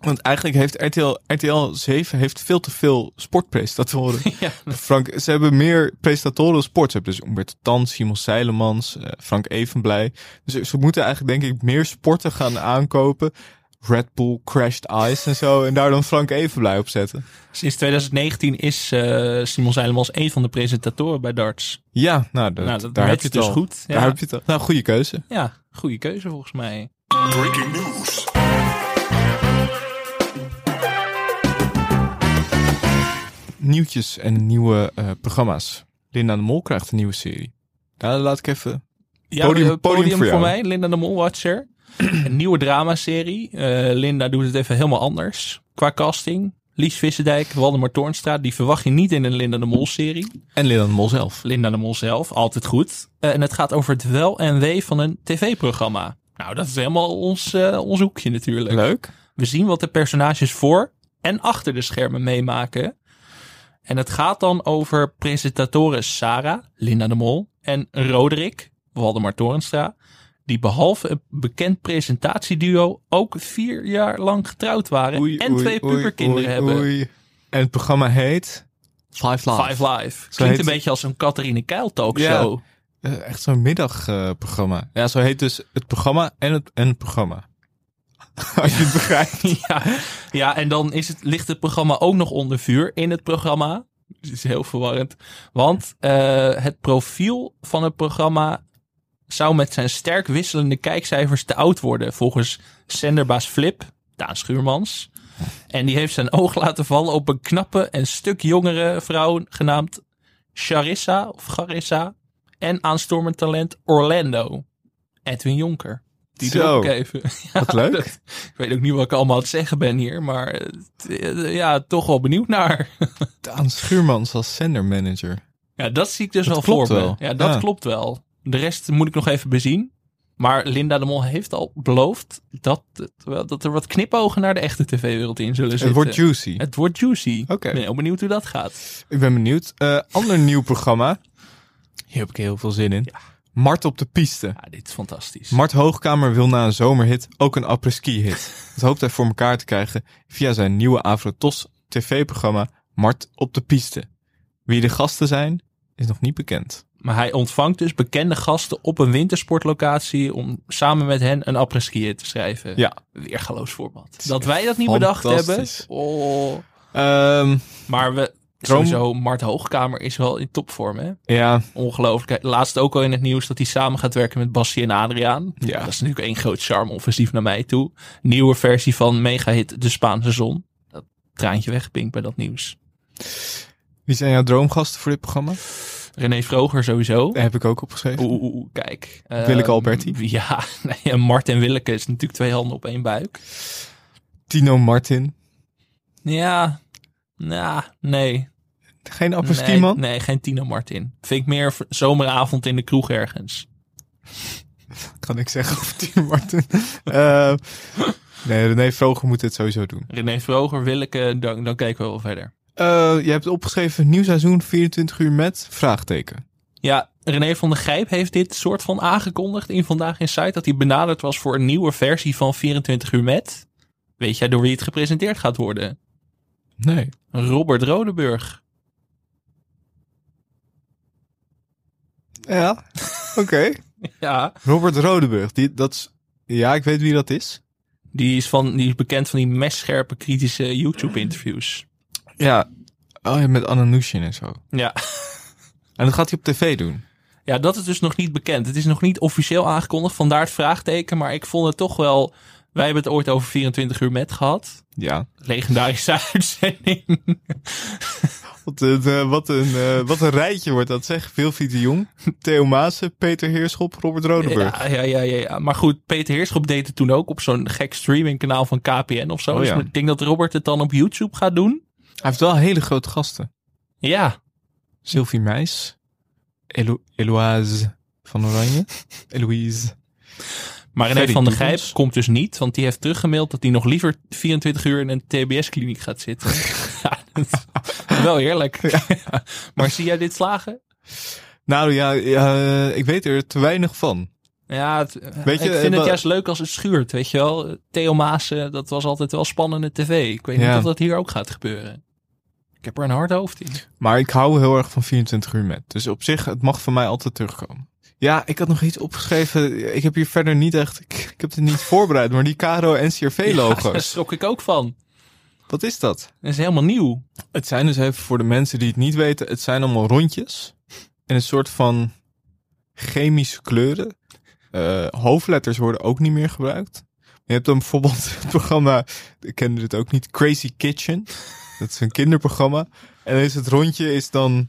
Want eigenlijk heeft RTL, RTL 7 heeft veel te veel sportpresentatoren. ja. Frank, ze hebben meer presentatoren dan sport. Ze hebben dus Umberto Tan, Simon Seilemans, eh, Frank Evenblij. Dus ze- moeten eigenlijk denk ik meer sporten gaan aankopen. Red Bull, Crashed Ice en zo. En daar dan Frank Evenblij op zetten. Sinds 2019 is eh, Simon Zeilemans een van de presentatoren bij darts. Ja, nou, nou, dat daar heb matcht je het dus al. goed. Daar Ja. heb je het al. Nou, goede keuze. ja, goede keuze volgens mij. Breaking news. Nieuwtjes en nieuwe eh, programma's. Linda de Mol krijgt een nieuwe serie. Daar laat ik even... Ja, Podium- eh, podium podium, voor mij, Linda de Molwatcher. een nieuwe dramaserie. Eh Linda doet het even helemaal anders. Qua casting. Lies Visserdijk, Waldemar Toornstra. Die verwacht je niet in een Linda de Mol serie. En Linda de Mol zelf. Linda de Mol zelf, altijd goed. En het gaat over het wel en wee van een tv-programma. Nou, dat is helemaal ons, ons hoekje natuurlijk. Leuk. We zien wat de personages voor en achter de schermen meemaken. En het gaat dan over presentatoren Sarah, Linda de Mol, en Roderick, Waldemar Torenstra. Die behalve een bekend presentatieduo ook vier jaar lang getrouwd waren. en twee puberkinderen hebben. oei. En het programma heet... Five Live. Five Live. Zo Klinkt heet een beetje als een Catharine Keil talkshow. Ja. Eh, echt zo'n middagprogramma. ja, zo heet dus het programma en het, en het programma. Als je het begrijpt. Ja, ja, en dan is het, ligt het programma ook nog onder vuur in het programma. Dat is heel verwarrend. Want eh, het profiel van het programma zou met zijn sterk wisselende kijkcijfers te oud worden. Volgens zenderbaas Flip, Daan Schuurmans. En die heeft zijn oog laten vallen op een knappe en stuk jongere vrouw genaamd Charissa of Garissa. En aanstormend talent Orlando. Edwin Jonker. Die Zo, drop ik even. Ja, wat leuk. dat- ik weet ook niet wat ik allemaal aan het zeggen ben hier, maar eh, ja, toch wel benieuwd naar. Daan Schuurmans als zendermanager. Ja, dat zie ik dus Dat wel klopt voor wel. Ja, dat Ja. klopt wel. De rest moet ik nog even bezien. Maar Linda de Mol heeft al beloofd dat, dat er wat knipogen naar de echte tv-wereld in zullen zitten. Het wordt juicy. Het wordt juicy. Oké. Ik ben heel benieuwd hoe dat gaat. Ik ben benieuwd. Eh, ander nieuw programma. Hier heb ik heel veel zin in. Mart op de piste. Ja, dit is fantastisch. Mart Hoogkamer wil na een zomerhit ook een après-ski hit. Dat hoopt hij voor elkaar te krijgen via zijn nieuwe Avrotos tv-programma Mart op de piste. Wie de gasten zijn, is nog niet bekend. Maar hij ontvangt dus bekende gasten op een wintersportlocatie om samen met hen een après-ski te schrijven. Ja. Weergaloos format. Dat wij dat niet bedacht hebben. fantastisch. Oh. Ehm, Maar we, Droom- sowieso, Mart Hoogkamer is wel in topvorm, hè? ja, Ongelooflijk. Laatst ook al in het nieuws dat hij samen gaat werken met Bassie en Adriaan. Ja. Dat is natuurlijk één groot charme-offensief naar mij toe. Nieuwe versie van megahit De Spaanse Zon. Dat traantje wegpinkt bij dat nieuws. wie zijn jouw droomgasten voor dit programma? René Vroger sowieso. Daar heb ik ook opgeschreven. Oeh, oeh, oeh, kijk. Willeke Ehm, Alberti. Ja, nee, en Mart en Willeke is natuurlijk twee handen op één buik. Tino Martin. Ja, nou, nee. Geen après-ski nee, man? nee, geen Tino Martin. Vind ik meer zomeravond in de kroeg ergens. Kan ik zeggen over Tino Martin. Eh, nee, René Vroger moet dit sowieso doen. René Vroger, Willeke, dan, dan kijken we wel verder. Eh, je hebt opgeschreven nieuw seizoen 24 uur met vraagteken. Ja, René van der Grijp heeft dit soort van aangekondigd in Vandaag in Site. Dat hij benaderd was voor een nieuwe versie van 24 uur met. Weet jij door wie het gepresenteerd gaat worden? Nee. Robert Rodeburg. Ja, oké. Ja, Robert Rodeburg. Die, dat is, ja, ik weet wie dat is. Die is, van, die is bekend van die messcherpe kritische YouTube-interviews. Ja. Oh ja, met Anna Nushin en zo. Ja. En dat gaat hij op tv doen. ja, dat is dus nog niet bekend. Het is nog niet officieel aangekondigd, vandaar het vraagteken. Maar ik vond het toch wel... Wij hebben het ooit over 24 uur met gehad. Ja. Legendarische uitzending. Wat een, eh, wat een, eh, wat een rijtje wordt dat zeg. Wilfried de Jong, Theo Maassen, Peter Heerschop, Robert Rodenburg. Ja, ja, ja, ja. Maar goed, Peter Heerschop deed het toen ook op zo'n gek streamingkanaal van KPN of zo. Oh, dus ja. ik denk dat Robert het dan op YouTube gaat doen. Hij heeft wel hele grote gasten. Ja, Sylvie Meis, Elo Eloise van Oranje, Eloise. Maar René van der. Gijp komt dus niet. Want die heeft teruggemaild dat hij nog liever 24 uur in een TBS-kliniek gaat zitten. ja, dat is wel eerlijk. Ja. Maar zie jij dit slagen? Nou ja, ik weet er te weinig van. Ja, het, Weet je, ik vind het juist leuk als het schuurt, weet je wel. Theo Maassen, dat was altijd wel spannende tv. Ik weet niet of dat hier ook gaat gebeuren. Ik heb er een hard hoofd in. Maar ik hou heel erg van 24 uur met. Dus op zich, het mag van mij altijd terugkomen. Ja, ik had nog iets opgeschreven. Ik heb hier verder niet echt... Ik, ik heb het niet voorbereid, maar die Ja, NCRV-logo's. daar schrok ik ook van. Wat is dat? Dat is helemaal nieuw. Het zijn dus even voor de mensen die het niet weten. Het zijn allemaal rondjes. In een soort van chemische kleuren. Eh, hoofdletters worden ook niet meer gebruikt. Je hebt dan bijvoorbeeld het programma, ik kende dit ook niet, Crazy Kitchen. Dat is een kinderprogramma. En dan is het rondje is dan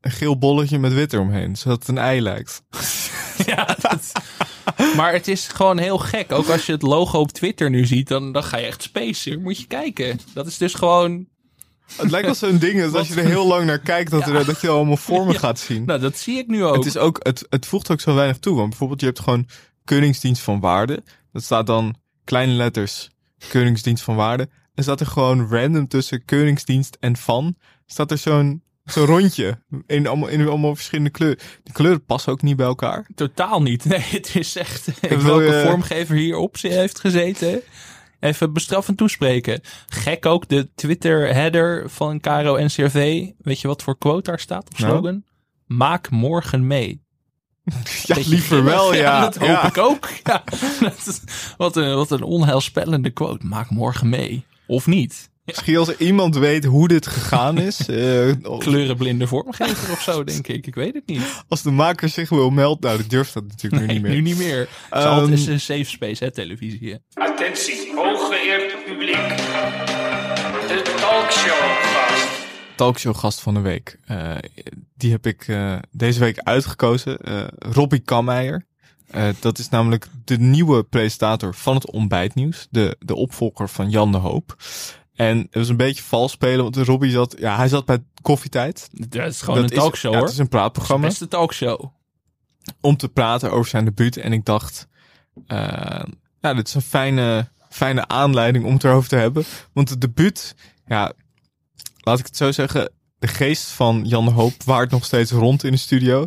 een geel bolletje met wit eromheen, zodat het een ei lijkt. Ja, dat- maar het is gewoon heel gek. Ook als je het logo op Twitter nu ziet, dan, dan ga je echt spacen. Moet je kijken. Dat is dus gewoon... Het lijkt wel zo'n ding dat als je er heel lang naar kijkt, dat, er, dat je allemaal vormen gaat zien. Nou, dat zie ik nu ook. Het, is ook, het, het voegt ook zo weinig toe. Want bijvoorbeeld, je hebt gewoon Keuringsdienst van Waarde. Dat staat dan kleine letters Keuringsdienst van Waarde. En staat er gewoon random tussen Keuringsdienst en van. Staat er zo'n zo'n rondje. In allemaal, in allemaal verschillende kleuren. Die kleuren passen ook niet bij elkaar. Totaal niet. Nee, het is echt... wil welke je- vormgever hierop heeft gezeten. Even bestraffend toespreken. Gek ook de Twitter-header van Caro NCRV. Weet je wat voor quote daar staat? Of Nou? slogan? Maak morgen mee. Ja, liever wel, ja. dat hoop Ja. ik ook. Ja, wat, een, wat een onheilspellende quote. Maak morgen mee. Of niet. Misschien als iemand weet hoe dit gegaan is. eh, of Kleurenblinde vormgever of zo, denk ik. Ik weet het niet. als de maker zich wil melden. Nou, dat durft dat natuurlijk nu niet meer. nu niet meer. Het is Ehm, altijd is een safe space, hè, televisie. hè. Attentie, hooggeëerd publiek. De talkshow gast. talkshowgast van de week. Eh, die heb ik eh, deze week uitgekozen. Eh Robbie Kammeijer. Eh, dat is namelijk de nieuwe presentator van het ontbijtnieuws. De, de opvolger van Jan de Hoop. En het was een beetje vals spelen, want Robbie zat, ja, hij zat bij koffietijd. Dat is gewoon Dat een is- talkshow, ja, hoor. Het is een praatprogramma Beste talkshow. om te praten over zijn debuut. En ik dacht, eh, ja, dit is een fijne, fijne aanleiding om het erover te hebben. Want het debuut, ja, laat ik het zo zeggen, de geest van Jan de Hoop waart nog steeds rond in de studio.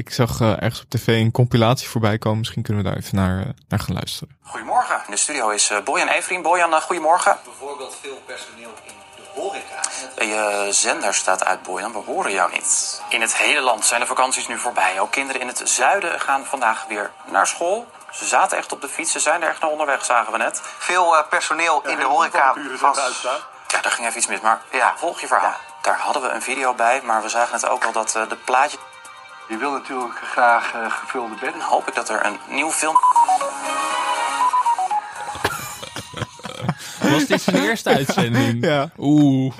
Ik zag eh, ergens op tv een compilatie voorbij komen. Misschien kunnen we daar even naar, eh, naar gaan luisteren. Goedemorgen, in de studio is eh, Bojan Everien. Bojan, eh, goedemorgen. Bijvoorbeeld veel personeel in de horeca. Je zender staat uit, Bojan. We horen jou niet. In het hele land zijn de vakanties nu voorbij. Ook kinderen in het zuiden gaan vandaag weer naar school. Ze zaten echt op de fiets. Ze zijn er echt naar onderweg, zagen we net. Veel personeel in de horeca was... Ja, daar ging even iets mis. Maar ja, volg je verhaal. Daar hadden we een video bij, maar we zagen het ook al dat eh, de plaatje... Je wil natuurlijk graag eh, gevulde bedden. Dan hoop ik dat er een nieuw film... Was dit zijn eerste uitzending? Ja. Oeh.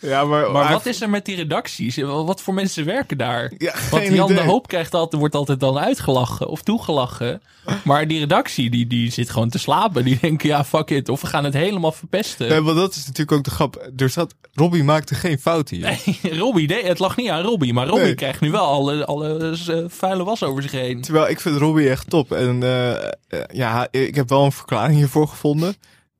Ja, maar, Maar wat is er met die redacties? Wat voor mensen werken daar? Ja, Want Jan idee. de Hoop krijgt altijd, wordt altijd dan uitgelachen of toegelachen. Maar die redactie, die, die zit gewoon te slapen. Die denken, ja, fuck it. Of we gaan het helemaal verpesten. Nee, want dat is natuurlijk ook de grap. Er zat, Robbie maakte geen fout hier. Nee, Robbie, nee, het lag niet aan Robbie. Maar Robbie Nee. krijgt nu wel alle, alle eh, vuile was over zich heen. Terwijl ik vind Robbie echt top. En eh, eh, ja, ik heb wel een verklaring hiervoor gevonden.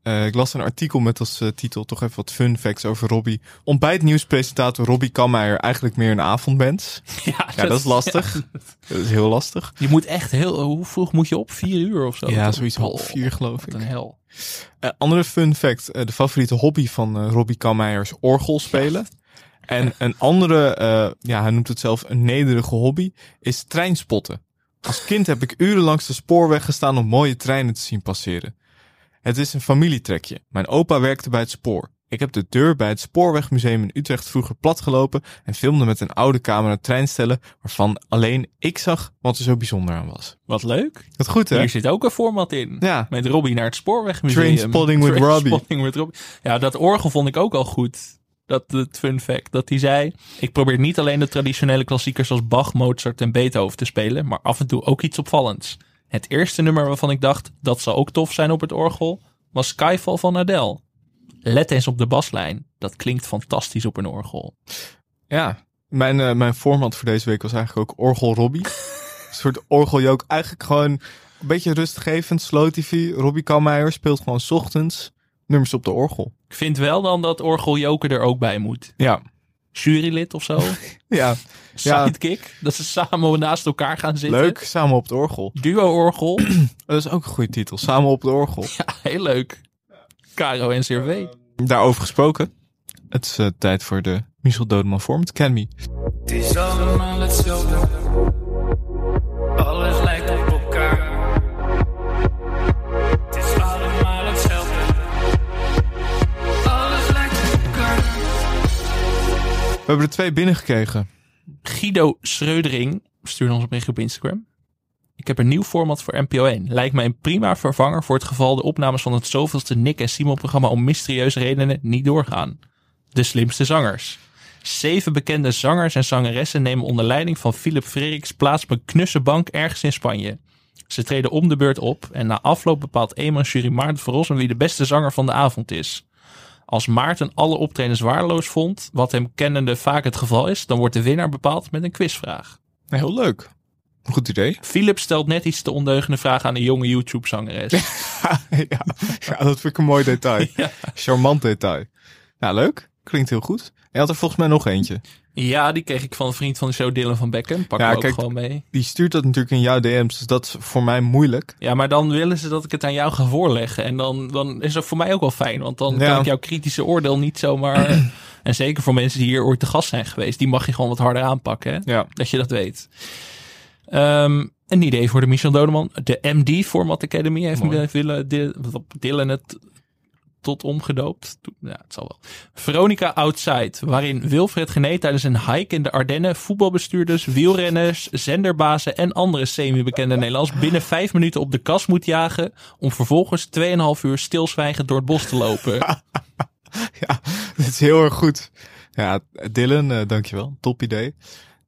Eh, ik las een artikel met als eh, titel toch even wat fun facts over Robbie. Ontbijtnieuwspresentator Robbie Kammeijer eigenlijk meer een avondmens. Ja, Ja, dat is lastig. Dat is heel lastig. Je moet echt heel... Hoe vroeg moet je op? Vier uur of zo? Ja, Toch? zoiets half vier geloof ik. Een hel. Eh, andere fun fact. eh, de favoriete hobby van eh, Robbie Kammeijer is orgel spelen. En een andere, eh, ja, hij noemt het zelf een nederige hobby, is treinspotten. Als kind heb ik uren langs de spoorweg gestaan om mooie treinen te zien passeren. Het is een familietrekje. Mijn opa werkte bij het spoor. Ik heb de deur bij het Spoorwegmuseum in Utrecht vroeger platgelopen en filmde met een oude camera treinstellen waarvan alleen ik zag wat er zo bijzonder aan was. Wat leuk. Dat goed hè? Hier zit ook een format in. Ja. Met Robbie naar het spoorwegmuseum. Trainspotting with Robbie. With Robbie. Ja, dat orgel vond ik ook al goed. Dat het fun fact. Dat hij zei, ik probeer niet alleen de traditionele klassiekers zoals Bach, Mozart en Beethoven te spelen, maar af en toe ook iets opvallends. Het eerste nummer waarvan ik dacht, dat zou ook tof zijn op het orgel, was Skyfall van Adele. Let eens op de baslijn. Dat klinkt fantastisch op een orgel. Ja, mijn, eh, mijn format voor deze week was eigenlijk ook Orgel Robbie. een soort orgeljook. Eigenlijk gewoon een beetje rustgevend, slow tv. Robbie Kalmeijer speelt gewoon 's ochtends nummers op de orgel. Ik vind wel dan dat orgeljoker er ook bij moet. Ja, Jurylid of zo. ja. ja Sidekick. Dat ze samen naast elkaar gaan zitten. leuk. Samen op het orgel. Duo-orgel. Dat is ook een goede titel. Samen op het orgel. ja, heel leuk. Caro en CRV. Daarover gesproken. Het is eh, tijd voor de Michel Dodeman Format Academy. Het is allemaal hetzelfde. Hebben er twee binnengekregen. Guido Schreudering stuurde ons een bericht op Instagram. Ik heb een nieuw format voor NPO 1. Lijkt mij een prima vervanger voor het geval de opnames van het zoveelste Nick en Simon programma om mysterieuze redenen niet doorgaan. De slimste zangers. Zeven bekende zangers en zangeressen nemen onder leiding van Philip Frederiks plaats op een knusse bank ergens in Spanje. Ze treden om de beurt op en na afloop bepaalt eenmaal jury Maarten Verrossen wie de beste zanger van de avond is. Als Maarten alle optredens waardeloos vond, wat hem kennende vaak het geval is, dan wordt de winnaar bepaald met een quizvraag. Heel leuk. Goed idee. Philip stelt net iets te ondeugende vragen aan een jonge YouTube-zangeres. ja, ja, dat vind ik een mooi detail. Charmant detail. Ja, leuk. Klinkt heel goed. Je had er volgens mij nog eentje. ja, die kreeg ik van een vriend van de show, Dylan van Becken. Pak Ja, ook kijk, gewoon mee. Die stuurt dat natuurlijk in jouw DM's, dus dat is voor mij moeilijk. Ja, maar dan willen ze dat ik het aan jou ga voorleggen. En dan, dan is dat voor mij ook wel fijn. Want dan Ja. kan ik jouw kritische oordeel niet zomaar... en zeker voor mensen die hier ooit te gast zijn geweest. Die mag je gewoon wat harder aanpakken. Hè? Ja. Dat je dat weet. Ehm, een idee voor de Michel Dodeman. De MD Format Academy heeft Mooi. me willen Dylan het tot omgedoopt. Ja, het zal wel. Veronica Outside, waarin Wilfred Gené tijdens een hike in de Ardennen voetbalbestuurders, wielrenners, zenderbazen en andere semi-bekende Nederlands binnen vijf minuten op de kas moet jagen om vervolgens 2,5 uur stilzwijgend door het bos te lopen. Ja, dat is heel erg goed. Ja, Dylan, eh, dankjewel. Top idee.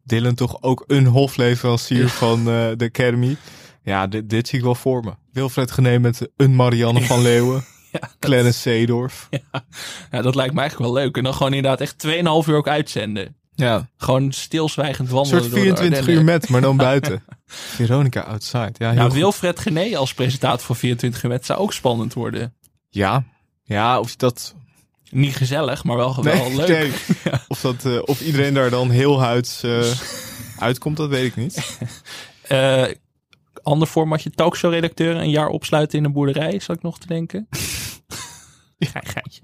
Dylan toch ook een hofleverancier van eh, de Academy. Ja, dit, dit zie ik wel voor me. Wilfred Gené met een Marianne van Leeuwen. Ja, Clarence Seedorf. ja, dat lijkt me eigenlijk wel leuk. En dan gewoon inderdaad echt 2,5 uur ook uitzenden. Ja, Gewoon stilzwijgend een wandelen soort door de 24 uur met, maar dan buiten. Veronica Outside. Ja, goed. Wilfred Gené als presentator voor 24 uur met zou ook spannend worden. ja. ja, of dat... Niet gezellig, maar wel, wel leuk. nee. Of, dat, eh, of iedereen daar dan heel huids eh, uitkomt, dat weet ik niet. Eh, ander formatje, talkshow-redacteur een jaar opsluiten in een boerderij, zal ik nog te denken. Geintje.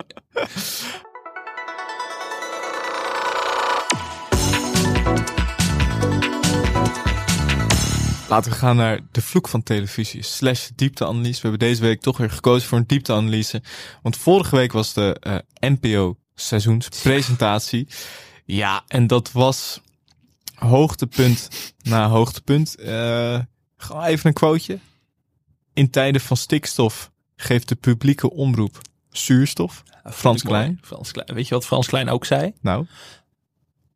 Laten we gaan naar de vloek van televisie slash diepteanalyse. We hebben deze week toch weer gekozen voor een diepteanalyse. Want vorige week was de eh, NPO seizoenspresentatie. Ja, en dat was hoogtepunt na hoogtepunt. Eh gewoon even een quoteje. In tijden van stikstof geeft de publieke omroep zuurstof. Frans. Klein. Frans Klein. Weet je wat Frans Klein ook zei? Nou,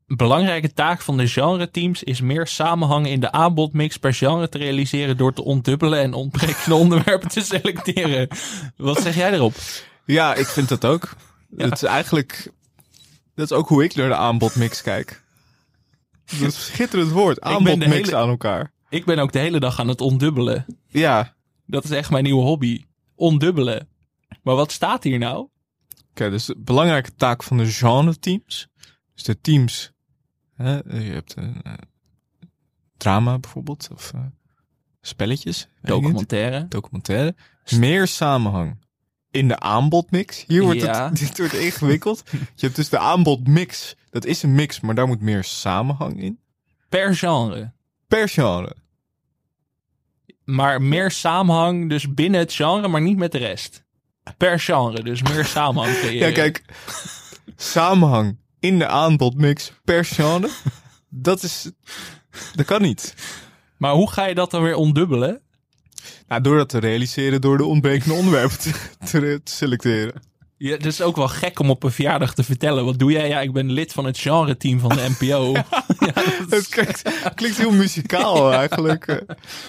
belangrijke taak van de genre-teams is meer samenhang in de aanbodmix per genre te realiseren door te ontdubbelen en ontbrekende onderwerpen te selecteren. Wat zeg jij erop? ja, ik vind dat ook. Het is eigenlijk, dat is ook hoe ik naar de aanbodmix kijk. Dat is een schitterend woord. Aanbodmix hele- aan elkaar. Ik ben ook de hele dag aan het ontdubbelen. Ja, Dat is echt mijn nieuwe hobby. Ondubbelen. Maar wat staat hier nou? Oké, dus de belangrijke taak van de genre-teams. Dus de teams. Hè, je hebt een eh, drama bijvoorbeeld. Of eh, spelletjes. Documentaire. Documentaire. Meer samenhang in de aanbodmix. Hier wordt Ja. het, dit wordt ingewikkeld. je hebt dus de aanbodmix. Dat is een mix, maar daar moet meer samenhang in. Per genre. Per genre. Maar meer samenhang dus binnen het genre, maar niet met de rest. Per genre, dus meer samenhang creëren. Ja, kijk, samenhang in de aanbodmix per genre, dat is, dat kan niet. Maar hoe ga je dat dan weer ondubbelen? Nou, door dat te realiseren, door de ontbrekende onderwerpen te, te, te selecteren. Ja, het is ook wel gek om op een verjaardag te vertellen. Wat doe jij? Ja, ik ben lid van het genre-team van de NPO. Het klinkt, klinkt heel muzikaal eigenlijk. eh.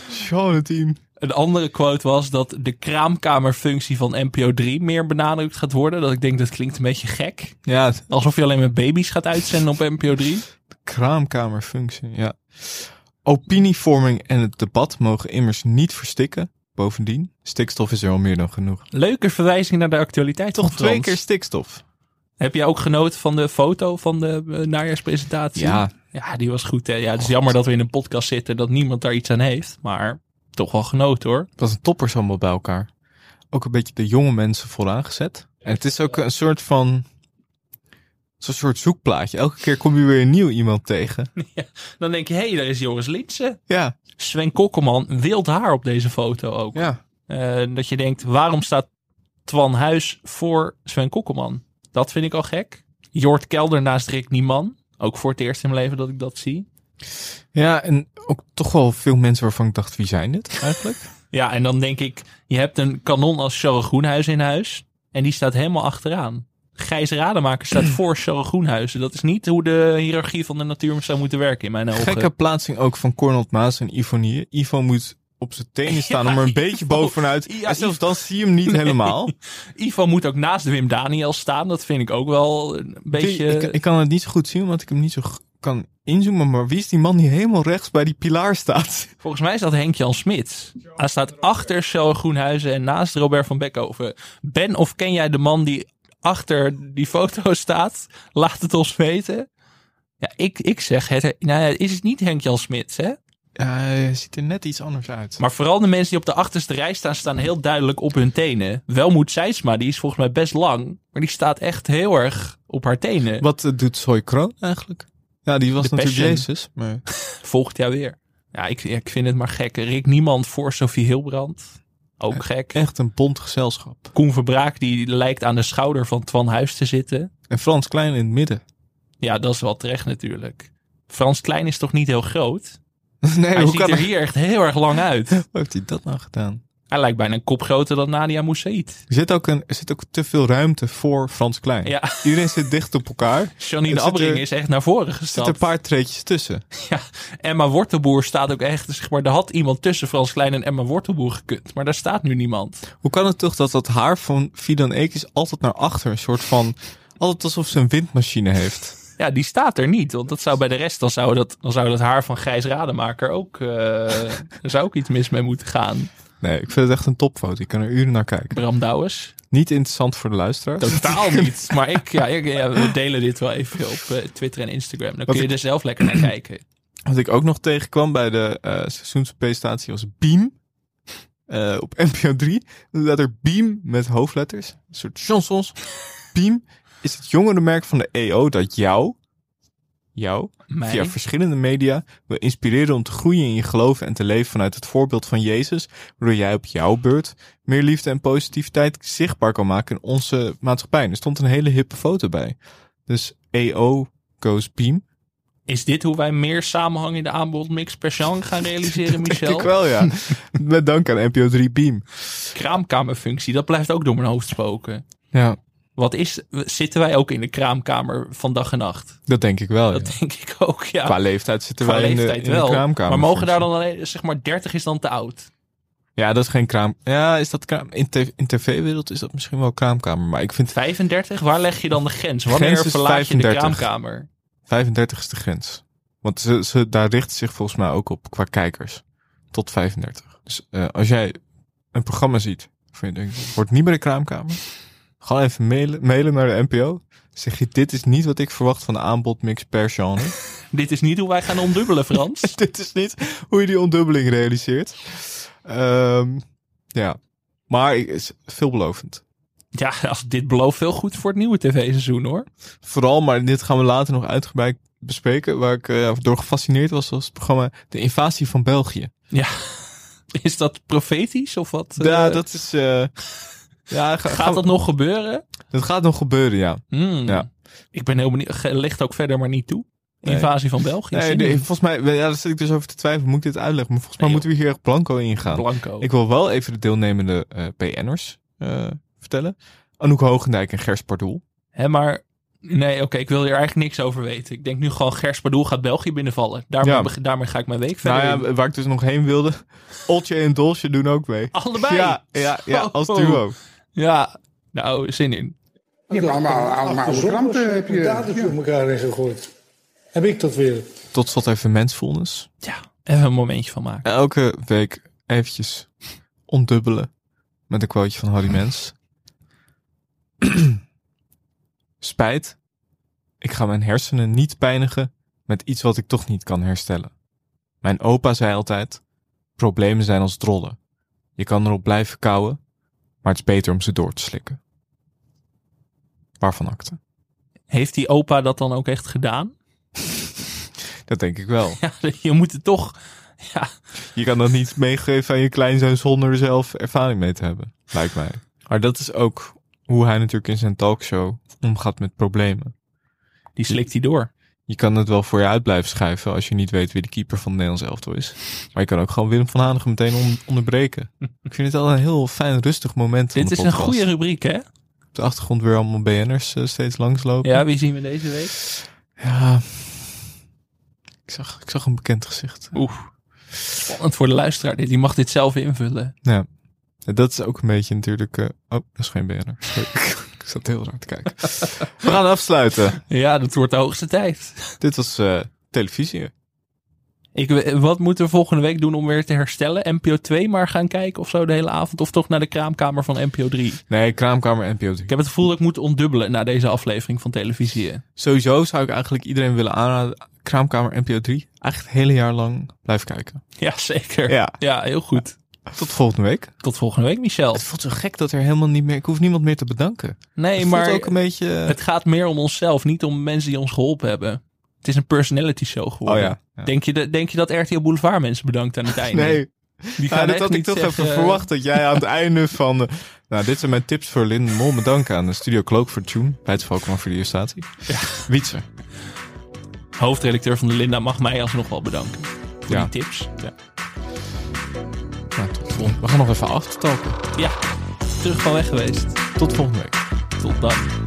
Genre-team. Een andere quote was dat de kraamkamerfunctie van NPO 3 meer benadrukt gaat worden. Dat ik denk, dat klinkt een beetje gek. Ja, Alsof je alleen maar baby's gaat uitzenden op NPO 3. kraamkamerfunctie, ja. Opinievorming en het debat mogen immers niet verstikken. Bovendien, stikstof is er al meer dan genoeg. Leuke verwijzing naar de actualiteit. Toch twee keer stikstof. Heb jij ook genoten van de foto van de eh, najaarspresentatie? Ja. Ja, die was goed. Hè? Ja, het is jammer dat we in een podcast zitten dat niemand daar iets aan heeft. Maar toch wel genoten hoor. Het was een toppers allemaal bij elkaar. Ook een beetje de jonge mensen vooraan gezet. En het is ook een soort van... Zo'n soort zoekplaatje. Elke keer kom je weer een nieuw iemand tegen. Dan denk je, hé, hey, daar is Joris Lietse. Ja, Sven Kokkelman, wild haar op deze foto ook. ja. Eh, dat je denkt, waarom staat Twan Huis voor Sven Kokkelman? Dat vind ik al gek. Jort Kelder naast Rick Nieman. Ook voor het eerst in mijn leven dat ik dat zie. Ja, en ook toch wel veel mensen waarvan ik dacht, wie zijn dit eigenlijk? Ja, en dan denk ik, je hebt een kanon als Charles Groenhuis in huis. En die staat helemaal achteraan. Gijs Rademaker staat voor Charles Groenhuizen. Dat is niet hoe de hiërarchie van de natuur zou moeten werken in mijn ogen. Gekke plaatsing ook van Cornel Maas en Ivonie. Ivo moet op zijn tenen staan Ja, om er een beetje bovenuit. Ja, en zelfs dan zie je hem niet helemaal. Ivo moet ook naast Wim Daniel staan. Dat vind ik ook wel een beetje... ik, ik kan het niet zo goed zien, omdat ik hem niet zo kan inzoomen. Maar wie is die man die helemaal rechts bij die pilaar staat? Volgens mij is dat Henk-Jan Smit. Hij staat achter Charles Groenhuizen en naast Robert van Beckhoven. Ben of ken jij de man die achter die foto staat? Laat het ons weten. Ja, ik, ik zeg het. Nou, ja, is het niet Henk-Jan Smit, hè? hij ziet er net iets anders uit. Maar vooral de mensen die op de achterste rij staan, staan heel duidelijk op hun tenen. Welmoed Seidsma, die is volgens mij best lang. Maar die staat echt heel erg op haar tenen. Wat eh, doet Soy Kroon eigenlijk? Ja, die was natuurlijk Passion. Jezus. Maar Volgend jaar weer. Ja, ik, ik vind het maar gek. Rick Niemand voor Sophie Hilbrand. Ook gek. echt een bond gezelschap. Koen Verbraak die lijkt aan de schouder van Twan Huis te zitten. En Frans Klein in het midden. Ja, dat is wel terecht natuurlijk. Frans Klein is toch niet heel groot? Nee, hij hoe ziet kan er hij- hier echt heel erg lang uit. Hoe heeft hij dat nou gedaan? Hij lijkt bijna een kop groter dan Nadia Moussaïd. Er zit, ook een, er zit ook te veel ruimte voor Frans Klein. Ja. Iedereen zit dicht op elkaar. Janine Abbring is echt naar voren Er zitten gestapt. een paar treetjes tussen. Ja, Emma Wortelboer staat ook echt, zeg maar, er had iemand tussen Frans Klein en Emma Wortelboer gekund. Maar daar staat nu niemand. Hoe kan het toch dat dat haar van Fidan Ekis altijd naar achter een soort van... Altijd alsof ze een windmachine heeft. Ja, die staat er niet. Want dat zou bij de rest, dan zou dat, dan zou dat haar van Gijs Rademaker ook, eh er zou ook iets mis mee moeten gaan. Nee, ik vind het echt een topfoto. Ik kan er uren naar kijken. Bram Douwes. Niet interessant voor de luisteraars. Totaal niet. Maar ik, ja, ik, ja, we delen dit wel even op eh, Twitter en Instagram. Dan kun je ik- er zelf lekker naar kijken. Wat ik ook nog tegenkwam bij de eh seizoenspresentatie was Beam. Eh, op NPO 3. Dan staat er Beam met hoofdletters. Een soort chansons. Beam is het jongerenmerk van de EO dat jou, jou, Mij. via verschillende media wil inspireren om te groeien in je geloof en te leven vanuit het voorbeeld van Jezus, waardoor jij op jouw beurt meer liefde en positiviteit zichtbaar kan maken in onze maatschappij. En er stond een hele hippe foto bij. Dus EO goes Beam. Is dit hoe wij meer samenhang in de aanbodmix per genre gaan realiseren, Michel? Denk ik wel, ja. Met dank aan NPO 3 Beam. Kraamkamerfunctie, dat blijft ook door mijn hoofd spoken. Ja, Wat is, zitten wij ook in de kraamkamer van dag en nacht? dat denk ik wel. Dat ja. denk ik ook, ja. Qua leeftijd zitten Qua wij in de, wel. kraamkamer. maar mogen daar dan alleen, zeg maar, 30 is dan te oud? Ja, dat is geen kraam. Ja, is dat kraam? In, tv in tv-wereld is dat misschien wel kraamkamer. Maar ik vind 35? Waar leg je dan de grens? Wanneer Grens verlaat je de 35. kraamkamer? 35 is de grens. Want ze, ze, daar richt zich volgens mij ook op qua kijkers. Tot 35. Dus eh, als jij een programma ziet, van je denkt, wordt niet bij de kraamkamer. Gewoon even mailen, mailen naar de NPO. Zeg je, dit is niet wat ik verwacht van de aanbodmix per genre. Dit is niet hoe wij gaan ondubbelen, Frans. dit is niet hoe je die ondubbeling realiseert. Ehm, ja, maar is veelbelovend. ja, als dit belooft veel goed voor het nieuwe tv-seizoen, hoor. Vooral, maar dit gaan we later nog uitgebreid bespreken. Waar ik eh, door gefascineerd was, was het programma De Invasie van België. Ja. Is dat profetisch of wat? Ja, eh? dat is. eh, Ja, ga- Gaat dat nog gebeuren? Dat gaat nog gebeuren, ja. Hmm. Ja. Ik ben heel benieuwd. Ligt ook verder maar niet toe. Invasie van België. Nee, volgens mij, ja, daar zit ik dus over te twijfelen. Moet ik dit uitleggen? Maar volgens mij Nee, moeten we hier echt blanco in gaan. Blanco. Ik wil wel even de deelnemende eh PN'ers eh, vertellen. Anouk Hoogendijk en Gers Pardoel. Hè, maar nee, oké, ik wil hier eigenlijk niks over weten. Ik denk nu gewoon Gers Pardoel gaat België binnenvallen. Daarmee, Ja. daarmee ga ik mijn week verder. Nou ja, waar ik dus nog heen wilde. Oltje en Dolce doen ook mee. Allebei? Ja, ja, ja als Oh. Ja, nou, zin in. Hebt allemaal, allemaal kranten. Heb je Data voor elkaar ingegooid. Heb ik dat weer? Tot slot even mensfulness. Ja, even een momentje van maken. Elke week eventjes ontdubbelen. Met een quoteje van Harry Mens. Spijt. Ik ga mijn hersenen niet pijnigen met iets wat ik toch niet kan herstellen. Mijn opa zei altijd: problemen zijn als drollen. Je kan erop blijven kauwen, maar het is beter om ze door te slikken. Waarvan akte? Heeft die opa dat dan ook echt gedaan? Dat denk ik wel. Ja, je moet het toch... Ja, Je kan dat niet meegeven aan je kleinzoon zonder er zelf ervaring mee te hebben, lijkt mij. Maar dat is ook hoe hij natuurlijk in zijn talkshow omgaat met problemen. die slikt hij door. Je kan het wel voor je uit blijven schuiven als je niet weet wie de keeper van het Nederlands elftal is. Maar je kan ook gewoon Willem van Hanegem meteen on- onderbreken. Ik vind het al een heel fijn, rustig moment. Dit is een goede rubriek, hè? Op de achtergrond weer allemaal BN'ers eh, steeds langslopen. Ja, wie zien we deze week? Ja. Ik zag, ik zag een bekend gezicht. Oeh. Spannend voor de luisteraar. Die mag dit zelf invullen. Ja. Dat is ook een beetje natuurlijk... eh, oh, dat is geen BN'er. Ik zat heel raar te kijken. We gaan afsluiten. Ja, dat wordt de hoogste tijd. Dit was eh, televisie. Ik, wat moeten we volgende week doen om weer te herstellen? NPO 2 maar gaan kijken of zo de hele avond? Of toch naar de kraamkamer van NPO 3? Nee, Kraamkamer NPO 3. Ik heb het gevoel dat ik moet ontdubbelen na deze aflevering van televisie. Sowieso zou ik eigenlijk iedereen willen aanraden. Kraamkamer NPO 3. Eigenlijk het hele jaar lang blijven kijken. Ja, zeker. Ja. ja, heel goed. Tot volgende week. Tot volgende week, Michel. Het voelt zo gek dat er helemaal niet meer... Ik hoef niemand meer te bedanken. Nee, Het maar ook een beetje... het gaat meer om onszelf, niet om mensen die ons geholpen hebben. Het is een personality show geworden. Oh ja, ja. Denk, je, de- denk je dat RTL Boulevard mensen bedankt aan het einde? Nee. Die Ja, gaan dat echt had ik toch zeggen- even verwacht. Dat jij aan het einde van... nou, dit zijn mijn tips voor Lynn Mol. Bedanken aan de Studio Cloak voor Tune. Bij het Valkman voor de illustratie. Ja. Wietse. Hoofdredacteur van de Linda mag mij alsnog wel bedanken. Voor Ja. die tips. Ja. We gaan nog even aftalken. Ja, terug van weg geweest. Tot volgende week. Tot dan.